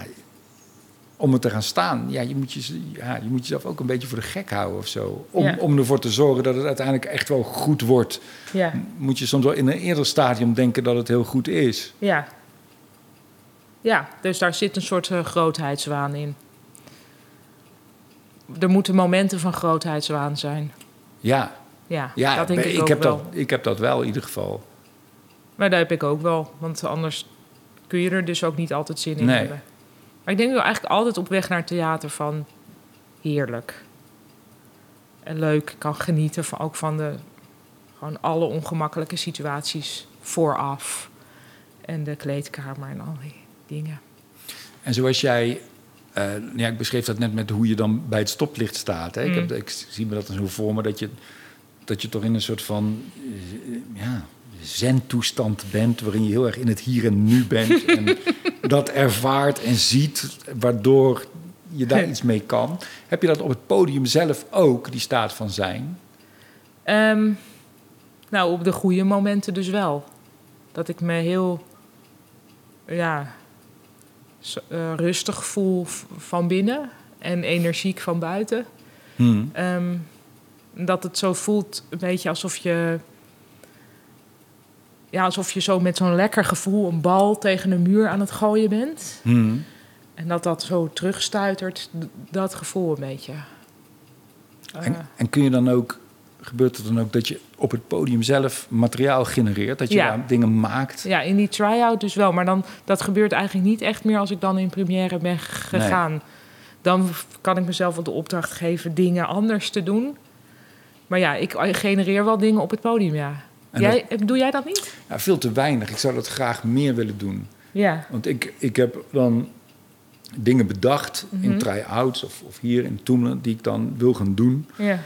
om er te gaan staan, ja, je moet, je, ja, je moet jezelf ook een beetje voor de gek houden of zo. Om, Ja. om ervoor te zorgen dat het uiteindelijk echt wel goed wordt, ja, moet je soms wel in een eerder stadium denken dat het heel goed is. ja. Ja, dus daar zit een soort eh, grootheidswaan in. Er moeten momenten van grootheidswaan zijn. Ja, Ja, ja dat denk ik, ik, ook heb wel. dat, ik heb dat wel in ieder geval. Maar dat heb ik ook wel. Want anders kun je er dus ook niet altijd zin in Nee. hebben. Maar ik denk wel eigenlijk altijd op weg naar het theater van heerlijk. En leuk. Ik kan genieten van, ook van de, gewoon alle ongemakkelijke situaties vooraf. En de kleedkamer en al die dingen. En zoals jij, eh, ja, ik beschreef dat net met hoe je dan bij het stoplicht staat. Hè? Ik, Mm. heb, ik zie me dat dan zo voor me dat je, dat je toch in een soort van eh, ja, zen-toestand bent, waarin je heel erg in het hier en nu bent. en dat ervaart en ziet, waardoor je daar iets mee kan. Heb je dat op het podium zelf ook, die staat van zijn? Ehm, nou, op de goede momenten dus wel. Dat ik me heel ja, eh, rustig voel van binnen en energiek van buiten. Hmm. Ehm, dat het zo voelt, een beetje alsof je. Ja, alsof je zo met zo'n lekker gevoel een bal tegen een muur aan het gooien bent. Hmm. En dat dat zo terugstuitert, dat gevoel een beetje. Eh, En, en kun je dan ook, gebeurt het dan ook dat je op het podium zelf materiaal genereert? Dat je Ja. daar dingen maakt? ja, in die try-out dus wel. Maar dan, dat gebeurt eigenlijk niet echt meer als ik dan in première ben Nee. gegaan. Dan kan ik mezelf wel de opdracht geven dingen anders te doen. Maar ja, ik genereer wel dingen op het podium, ja. Doe jij dat niet? Ja, veel te weinig. Ik zou dat graag meer willen doen. Ja. Want ik, ik heb dan dingen bedacht Mhm. in try-outs of, of hier in Toemelen... die ik dan wil gaan doen. ja.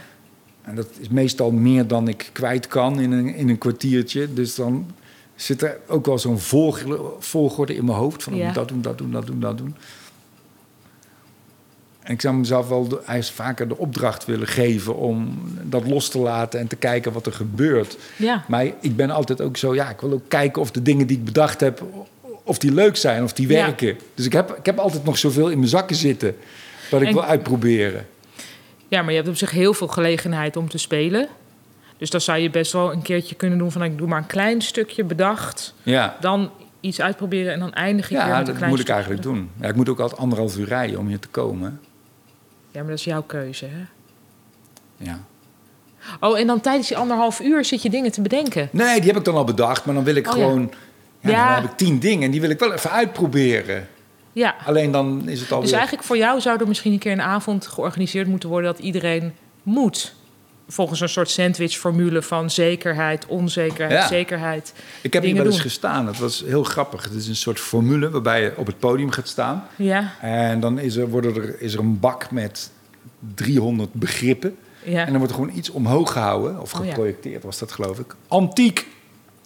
En dat is meestal meer dan ik kwijt kan in een, in een kwartiertje. Dus dan zit er ook wel zo'n volgorde, in mijn hoofd. Van Ja. dat doen, dat doen, dat doen, dat doen. En ik zou mezelf wel de, eigenlijk vaker de opdracht willen geven... om dat los te laten en te kijken wat er gebeurt. Ja. Maar ik ben altijd ook zo... ja, ik wil ook kijken of de dingen die ik bedacht heb... of die leuk zijn, of die Ja. werken. Dus ik heb, ik heb altijd nog zoveel in mijn zakken zitten... dat ik En- wil uitproberen. Ja, maar je hebt op zich heel veel gelegenheid om te spelen. Dus dan zou je best wel een keertje kunnen doen van... ik doe maar een klein stukje bedacht. Ja. Dan iets uitproberen en dan eindig ik weer Ja, met een dat klein moet ik eigenlijk doen. Ja, ik moet ook altijd anderhalf uur rijden om hier te komen. Ja, maar dat is jouw keuze, hè? Ja. Oh, en dan tijdens die anderhalf uur zit je dingen te bedenken. Nee, die heb ik dan al bedacht, maar dan wil ik Oh, gewoon... Ja, Ja. Dan heb ik tien dingen en die wil ik wel even uitproberen. Ja. Alleen dan is het alweer... Dus eigenlijk voor jou zou er misschien een keer een avond georganiseerd moeten worden... dat iedereen moet. Volgens een soort sandwichformule van zekerheid, onzekerheid, Ja. zekerheid. ik heb hier wel eens doen. gestaan. Dat was heel grappig. Het is een soort formule waarbij je op het podium gaat staan. Ja, En dan is er, worden er, is er een bak met 300 begrippen. ja. En dan wordt er gewoon iets omhoog gehouden. Of Oh, ja. geprojecteerd was dat, geloof ik. Antiek.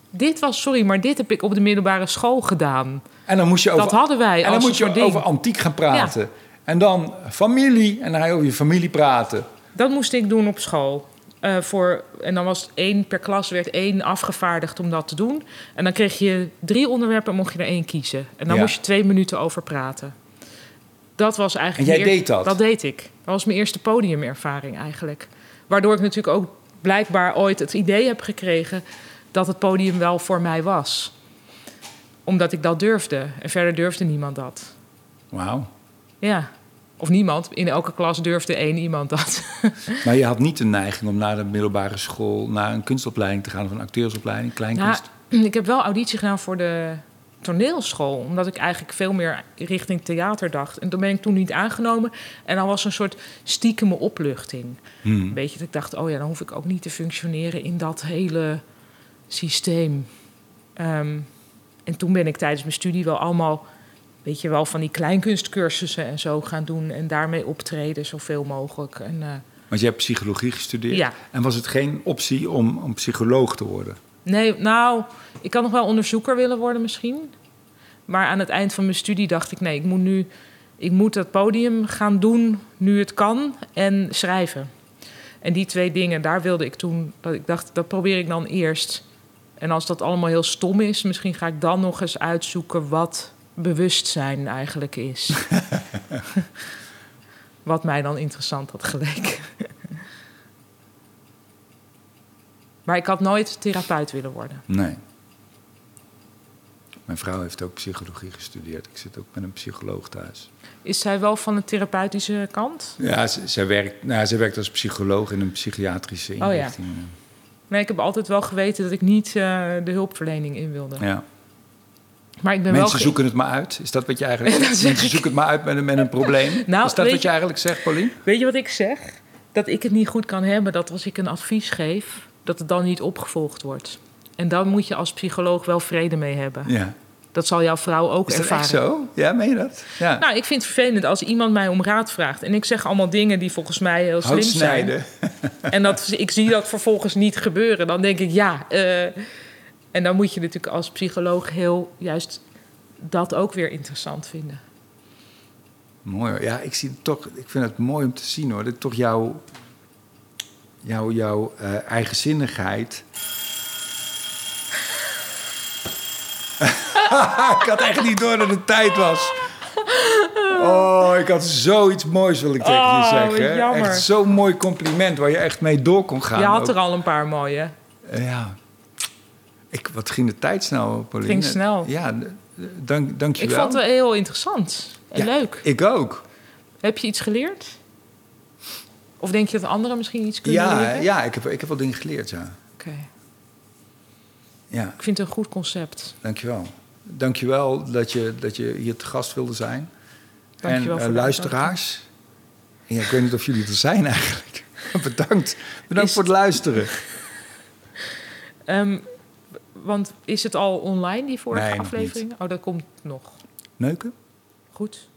Dit was, sorry, maar dit heb ik op de middelbare school gedaan. En dan moest je over, Dat hadden wij en dan moet je ding. over antiek gaan praten. En dan familie. En dan ga je over je familie praten. Dat moest ik doen op school. Eh, voor, en dan was het één per klas werd één afgevaardigd om dat te doen. En dan kreeg je drie onderwerpen en mocht je er één kiezen. En dan Ja. moest je twee minuten over praten. Dat was eigenlijk. En jij deed dat? Dat deed ik. Dat was mijn eerste podiumervaring eigenlijk. Waardoor ik natuurlijk ook blijkbaar ooit het idee heb gekregen dat het podium wel voor mij was. Omdat ik dat durfde. En verder durfde niemand dat. Wauw. Ja. Of niemand. In elke klas durfde één iemand dat. Maar je had niet de neiging om na de middelbare school... naar een kunstopleiding te gaan of een acteursopleiding, kleinkunst. Ja, ik heb wel auditie gedaan voor de toneelschool. Omdat ik eigenlijk veel meer richting theater dacht. En toen ben ik toen niet aangenomen. En dan was een soort stiekeme opluchting. Hmm. Een beetje dat ik dacht, oh ja, dan hoef ik ook niet te functioneren in dat hele systeem. Ehm, en toen ben ik tijdens mijn studie wel allemaal, weet je wel, van die kleinkunstcursussen en zo gaan doen. En daarmee optreden zoveel mogelijk. En, eh, Want je hebt psychologie gestudeerd. Ja. En was het geen optie om, om psycholoog te worden? Nee, nou, ik had nog wel onderzoeker willen worden misschien. Maar aan het eind van mijn studie dacht ik, nee, ik moet nu ik moet dat podium gaan doen nu het kan en schrijven. En die twee dingen, daar wilde ik toen, dat ik dacht, dat probeer ik dan eerst. En als dat allemaal heel stom is, misschien ga ik dan nog eens uitzoeken wat bewustzijn eigenlijk is. wat mij dan interessant had geleken. maar ik had nooit therapeut willen worden. Nee. Mijn vrouw heeft ook psychologie gestudeerd. Ik zit ook met een psycholoog thuis. Is zij wel van de therapeutische kant? Ja, zij werkt, nou, zij werkt als psycholoog in een psychiatrische Oh ja. inrichting. Nee, ik heb altijd wel geweten dat ik niet eh, de hulpverlening in wilde. ja. Maar ik ben wel... Mensen zoeken het maar uit. Is dat wat je eigenlijk zegt? zeg Mensen ik. zoeken het maar uit met een, met een probleem. Nou, is dat wat je je- eigenlijk zegt, Paulien? Weet je wat ik zeg? Dat ik het niet goed kan hebben, dat als ik een advies geef, dat het dan niet opgevolgd wordt. En dan moet je als psycholoog wel vrede mee hebben. Ja. Dat zal jouw vrouw ook Is dat ervaren. echt zo? Ja, meen je dat? Ja. Nou, ik vind het vervelend als iemand mij om raad vraagt. En ik zeg allemaal dingen die volgens mij heel slim zijn. En dat, ik zie dat vervolgens niet gebeuren. Dan denk ik, ja. eh, en dan moet je natuurlijk als psycholoog heel juist dat ook weer interessant vinden. Mooi. Ja, ik zie het toch. Ik vind het mooi om te zien hoor. Dat toch jouw, jouw, jouw eh, eigenzinnigheid. ik had echt niet door dat het tijd was. Oh, ik had zoiets moois wil ik tegen Oh, je wat zeggen. jammer. Echt zo'n mooi compliment waar je echt mee door kon gaan. je had ook. er al een paar mooie. Eh, ja. Ik, wat ging de tijd snel, Pauline? Ging snel. Ja, dank, dank je Ik wel. vond het heel interessant en Ja. leuk. Ik ook. Heb je iets geleerd? Of denk je dat anderen misschien iets kunnen Ja, leren? ja ik, heb, ik heb wel dingen geleerd, ja. Oké. Ja, Ik vind het een goed concept. dank je wel. Dank je wel dat je, dat je hier te gast wilde zijn. Dank je en wel eh, voor luisteraars. Ja, ik weet niet of jullie er zijn eigenlijk. Bedankt. Bedankt Is voor het luisteren. Ehm, want is het al online, die vorige Nee, nog aflevering? Oh, dat komt nog. Neuken? Goed.